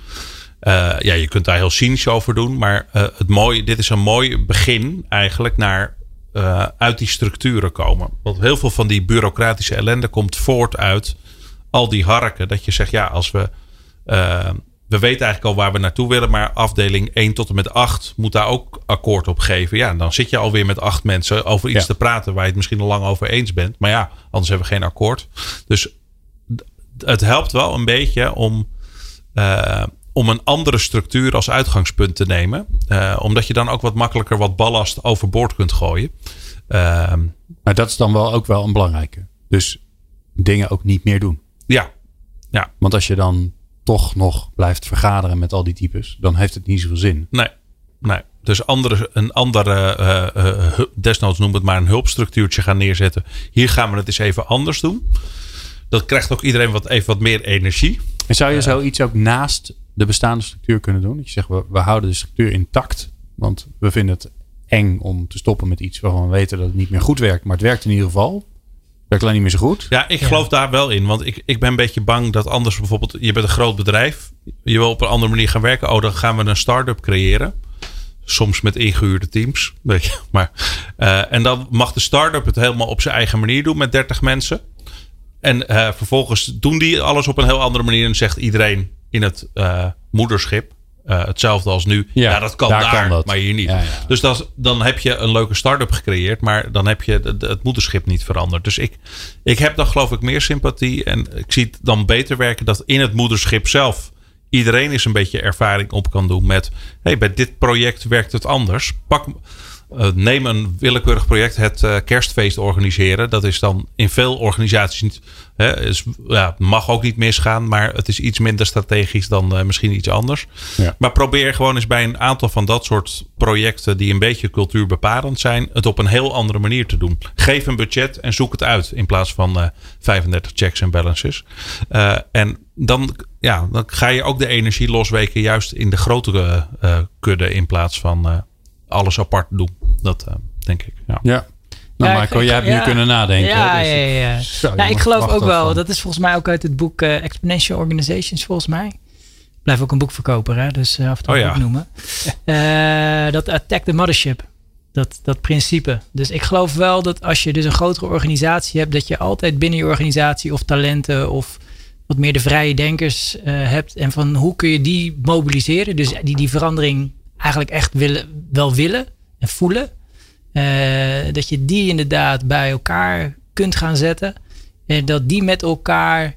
Uh, ja, je kunt daar heel cynisch over doen. Maar het mooie, dit is een mooi begin eigenlijk naar eh, uit die structuren komen. Want heel veel van die bureaucratische ellende komt voort uit al die harken. Dat je zegt, ja, als we. eh, we weten eigenlijk al waar we naartoe willen, maar afdeling 1 tot en met 8 moet daar ook akkoord op geven. Ja, dan zit je alweer met acht mensen over iets Ja. te praten waar je het misschien al lang over eens bent. Maar ja, anders hebben we geen akkoord. Dus het helpt wel een beetje om, eh, om een andere structuur als uitgangspunt te nemen. Eh, omdat je dan ook wat makkelijker wat ballast overboord kunt gooien. Ehm, Maar dat is dan wel ook wel een belangrijke. Dus dingen ook niet meer doen. ja, ja, Want als je dan toch nog blijft vergaderen met al die types, dan heeft het niet zoveel zin. nee. nee. Dus andere, een andere, eh, eh, desnoods noem het maar een hulpstructuurtje gaan neerzetten. Hier gaan we het eens even anders doen. Dat krijgt ook iedereen wat, even wat meer energie. En zou je zoiets ook naast de bestaande structuur kunnen doen? Dat je zegt, we, we houden de structuur intact. Want we vinden het eng om te stoppen met iets waarvan we weten dat het niet meer goed werkt. Maar het werkt in ieder geval. Werkt alleen niet meer zo goed. Ja, ik geloof daar wel in. Want ik, ik ben een beetje bang dat anders bijvoorbeeld... Je bent een groot bedrijf. Je wil op een andere manier gaan werken. Oh, dan gaan we een start-up creëren. Soms met ingehuurde teams. [LAUGHS] Weet je. Maar, eh, en dan mag de start-up het helemaal op zijn eigen manier doen met 30 mensen. En eh, vervolgens doen die alles op een heel andere manier. En zegt iedereen in het eh, moederschip... eh, hetzelfde als nu. Ja, Ja, dat kan daar daar, kan dat. maar hier niet. Ja, ja. Dus dat, is- dan heb je een leuke start-up gecreëerd, maar dan heb je het, het moederschip niet veranderd. Dus ik, ik heb dan geloof ik meer sympathie en ik zie het dan beter werken dat in het moederschip zelf iedereen eens een beetje ervaring op kan doen met, hey, bij dit project werkt het anders. Pak, eh, neem een willekeurig project, het eh, kerstfeest organiseren. Dat is dan in veel organisaties niet, hè, is, ja, mag ook niet misgaan, maar het is iets minder strategisch dan eh, misschien iets anders. Ja. Maar probeer gewoon eens bij een aantal van dat soort projecten die een beetje cultuurbepalend zijn, het op een heel andere manier te doen. Geef een budget en zoek het uit in plaats van eh, 35 checks en balances. En dan, ja, dan ga je ook de energie losweken juist in de grotere kudde in plaats van alles apart doen. Dat eh, denk ik. Ja. Ja. Nou, Ja, Michael, ik- jij hebt ja. nu kunnen nadenken. Ja? Dus ja, ja. ja. Zo, Ja, ik jongens, geloof ook wel. van. Dat is volgens mij ook uit het boek eh, Exponential Organizations, volgens mij. Ik blijf ook een boekverkoper, hè? dus eh, af en toe Oh ja. noemen. [LAUGHS] Eh, dat Attack the Mothership. Dat, dat principe. Dus ik geloof wel dat als je dus een grotere organisatie hebt, dat je altijd binnen je organisatie of talenten of wat meer de vrije denkers eh, hebt. En van hoe kun je die mobiliseren? Dus die die verandering eigenlijk echt willen, wel willen en voelen. Eh, dat je die inderdaad bij elkaar kunt gaan zetten. En dat die met elkaar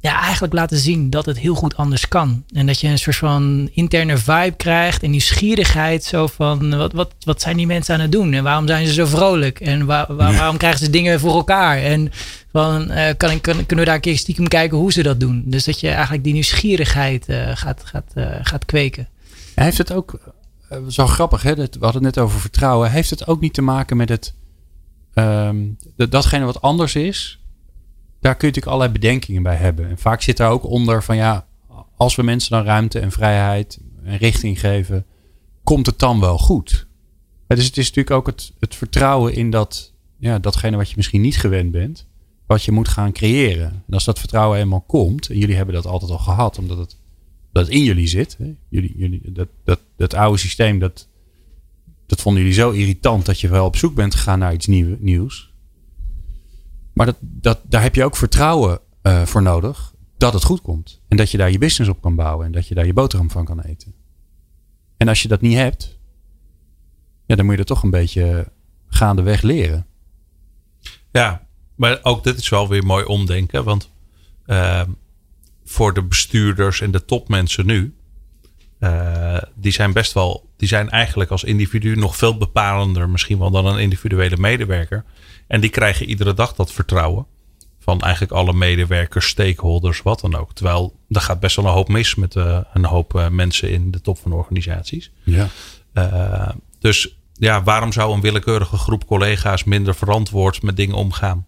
ja, eigenlijk laten zien dat het heel goed anders kan. En dat je een soort van interne vibe krijgt en nieuwsgierigheid. Zo van, wat, wat, wat zijn die mensen aan het doen? En waarom zijn ze zo vrolijk? En waar, waar- waarom krijgen ze dingen voor elkaar? En van, eh, kan, ik- kan, kunnen we daar een keer stiekem kijken hoe ze dat doen? Dus dat je eigenlijk die nieuwsgierigheid eh, gaat, gaat, gaat kweken. Heeft het ook, eh, zo grappig, hè? we hadden het net over vertrouwen. Heeft het ook niet te maken met het, ehm, dat- datgene wat anders is? Daar kun je natuurlijk allerlei bedenkingen bij hebben. En vaak zit daar ook onder van ja, als we mensen dan ruimte en vrijheid en richting geven, komt het dan wel goed? Dus het is natuurlijk ook het, het vertrouwen in dat, ja, datgene wat je misschien niet gewend bent, wat je moet gaan creëren. En als dat vertrouwen eenmaal komt, en jullie hebben dat altijd al gehad, omdat het dat in jullie zit. Hè? Jullie, jullie, dat, dat, dat oude systeem, dat, dat vonden jullie zo irritant dat je wel op zoek bent gegaan naar iets nieuw, nieuws. Maar dat, dat, daar heb je ook vertrouwen eh, voor nodig dat het goed komt. En dat je daar je business op kan bouwen en dat je daar je boterham van kan eten. En als je dat niet hebt, ja, dan moet je dat toch een beetje gaandeweg leren. Ja, maar ook dit is wel weer mooi omdenken. Want eh, voor de bestuurders en de topmensen nu, eh, die zijn best wel, die zijn eigenlijk als individu nog veel bepalender misschien wel dan een individuele medewerker. En die krijgen iedere dag dat vertrouwen van eigenlijk alle medewerkers, stakeholders, wat dan ook. Terwijl er gaat best wel een hoop mis met eh, een hoop eh, mensen in de top van organisaties. Ja. Dus ja, waarom zou een willekeurige groep collega's minder verantwoord met dingen omgaan?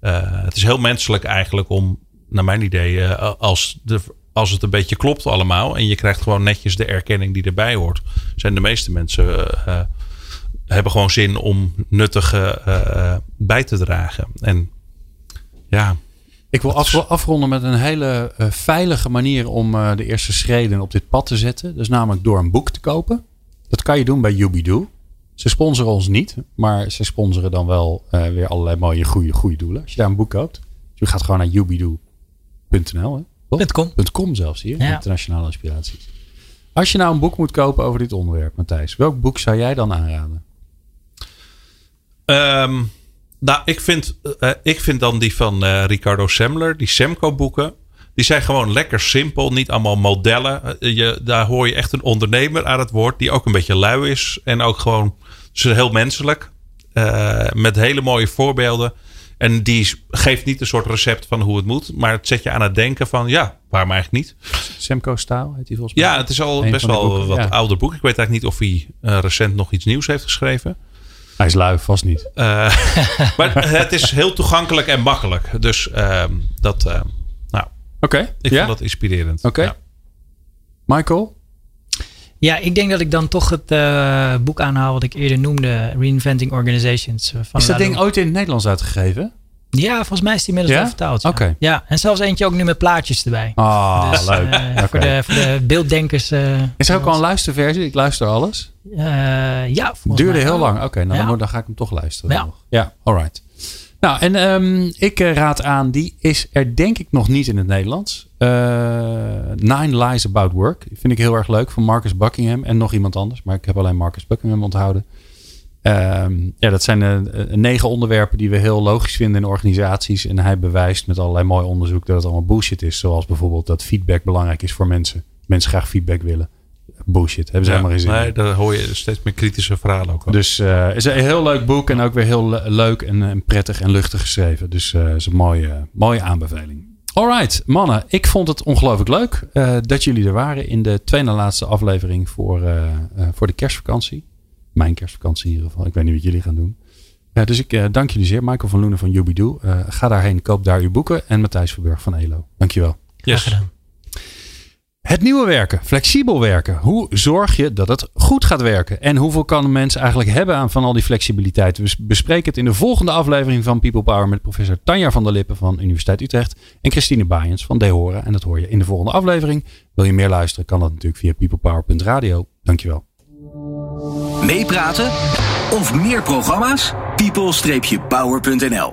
Het is heel menselijk eigenlijk om, naar mijn idee, uh, als, de, als het een beetje klopt allemaal en je krijgt gewoon netjes de erkenning die erbij hoort, zijn de meeste mensen uh, hebben gewoon zin om nuttig bij te dragen. En ja. Ik wil af, afronden met een hele uh, veilige manier om de eerste schreden op dit pad te zetten. Dat is namelijk door een boek te kopen. Dat kan je doen bij Yubido. Ze sponsoren ons niet, maar ze sponsoren dan wel weer allerlei mooie goede, goede doelen. Als je daar een boek koopt. Dus je gaat gewoon naar yubido.nl. .com. .com zelfs hier, ja. internationale inspiraties. Als je nou een boek moet kopen over dit onderwerp, Matthijs, welk boek zou jij dan aanraden? Um, nou, ik vind, uh, ik vind dan die van uh, Ricardo Semler, die Semco boeken. Die zijn gewoon lekker simpel, niet allemaal modellen. Je, daar hoor je echt een ondernemer aan het woord, die ook een beetje lui is. En ook gewoon dus heel menselijk. Uh, met hele mooie voorbeelden. En die geeft niet een soort recept van hoe het moet. Maar het zet je aan het denken van ja, waarom eigenlijk niet. Semco Staal heet hij volgens mij. Ja, het is al best wel wat ja. ouder boek. Ik weet eigenlijk niet of hij uh, recent nog iets nieuws heeft geschreven. Hij is lui, vast niet. Uh, [LAUGHS] maar het is heel toegankelijk en makkelijk. Dus uh, dat, uh, nou, okay, ik ja? vond dat inspirerend. Oké. Okay. Ja. Michael? Ja, ik denk dat ik dan toch het uh, boek aanhaal wat ik eerder noemde. Reinventing Organizations. Van is dat ding ooit in het Nederlands uitgegeven? Ja, volgens mij is die inmiddels ja? wel vertaald. Ja. Okay. Ja, en zelfs eentje ook nu met plaatjes erbij. Ah, dus, leuk. Uh, okay. voor, de, voor de beelddenkers. Uh, is er ook al een luisterversie? Ik luister alles. Ja, Duurde mij heel lang. Oké, okay, nou ja. dan, dan, ga ik hem toch luisteren. Ja, ja alright. Nou, en um, ik raad aan, die is er denk ik nog niet in het Nederlands. Nine Lies About Work. Vind ik heel erg leuk van Marcus Buckingham en nog iemand anders. Maar ik heb alleen Marcus Buckingham onthouden. Um, ja, dat zijn uh, negen onderwerpen die we heel logisch vinden in organisaties. En hij bewijst met allerlei mooi onderzoek dat het allemaal bullshit is. Zoals bijvoorbeeld dat feedback belangrijk is voor mensen. Mensen graag feedback willen. Bullshit. Hebben ze ja, helemaal geen zin Nee, daar hoor je steeds meer kritische verhalen ook. Al. Dus het uh, is een heel leuk boek en ook weer heel le leuk en, en, prettig en luchtig geschreven. Dus het uh, is een mooie, mooie aanbeveling. Alright, mannen. Ik vond het ongelooflijk leuk uh, dat jullie er waren in de tweede laatste aflevering voor, voor de kerstvakantie mijn kerstvakantie in ieder geval. Ik weet niet wat jullie gaan doen. Uh, dus ik uh, dank jullie zeer. Michael van Loenen van Yubidoe. Uh, ga daarheen, koop daar uw boeken. En Matthijs Verburg van ELO. Dankjewel. Graag gedaan. Het nieuwe werken, flexibel werken. Hoe zorg je dat het goed gaat werken? En hoeveel kan een mens eigenlijk hebben aan van al die flexibiliteit? We bespreken het in de volgende aflevering van People Power met professor Tanja van der Lippen van Universiteit Utrecht en Christine Baaiens van Dehora. En dat hoor je in de volgende aflevering. Wil je meer luisteren, kan dat natuurlijk via peoplepower.radio. Dankjewel. Meepraten of meer programma's? people-power.nl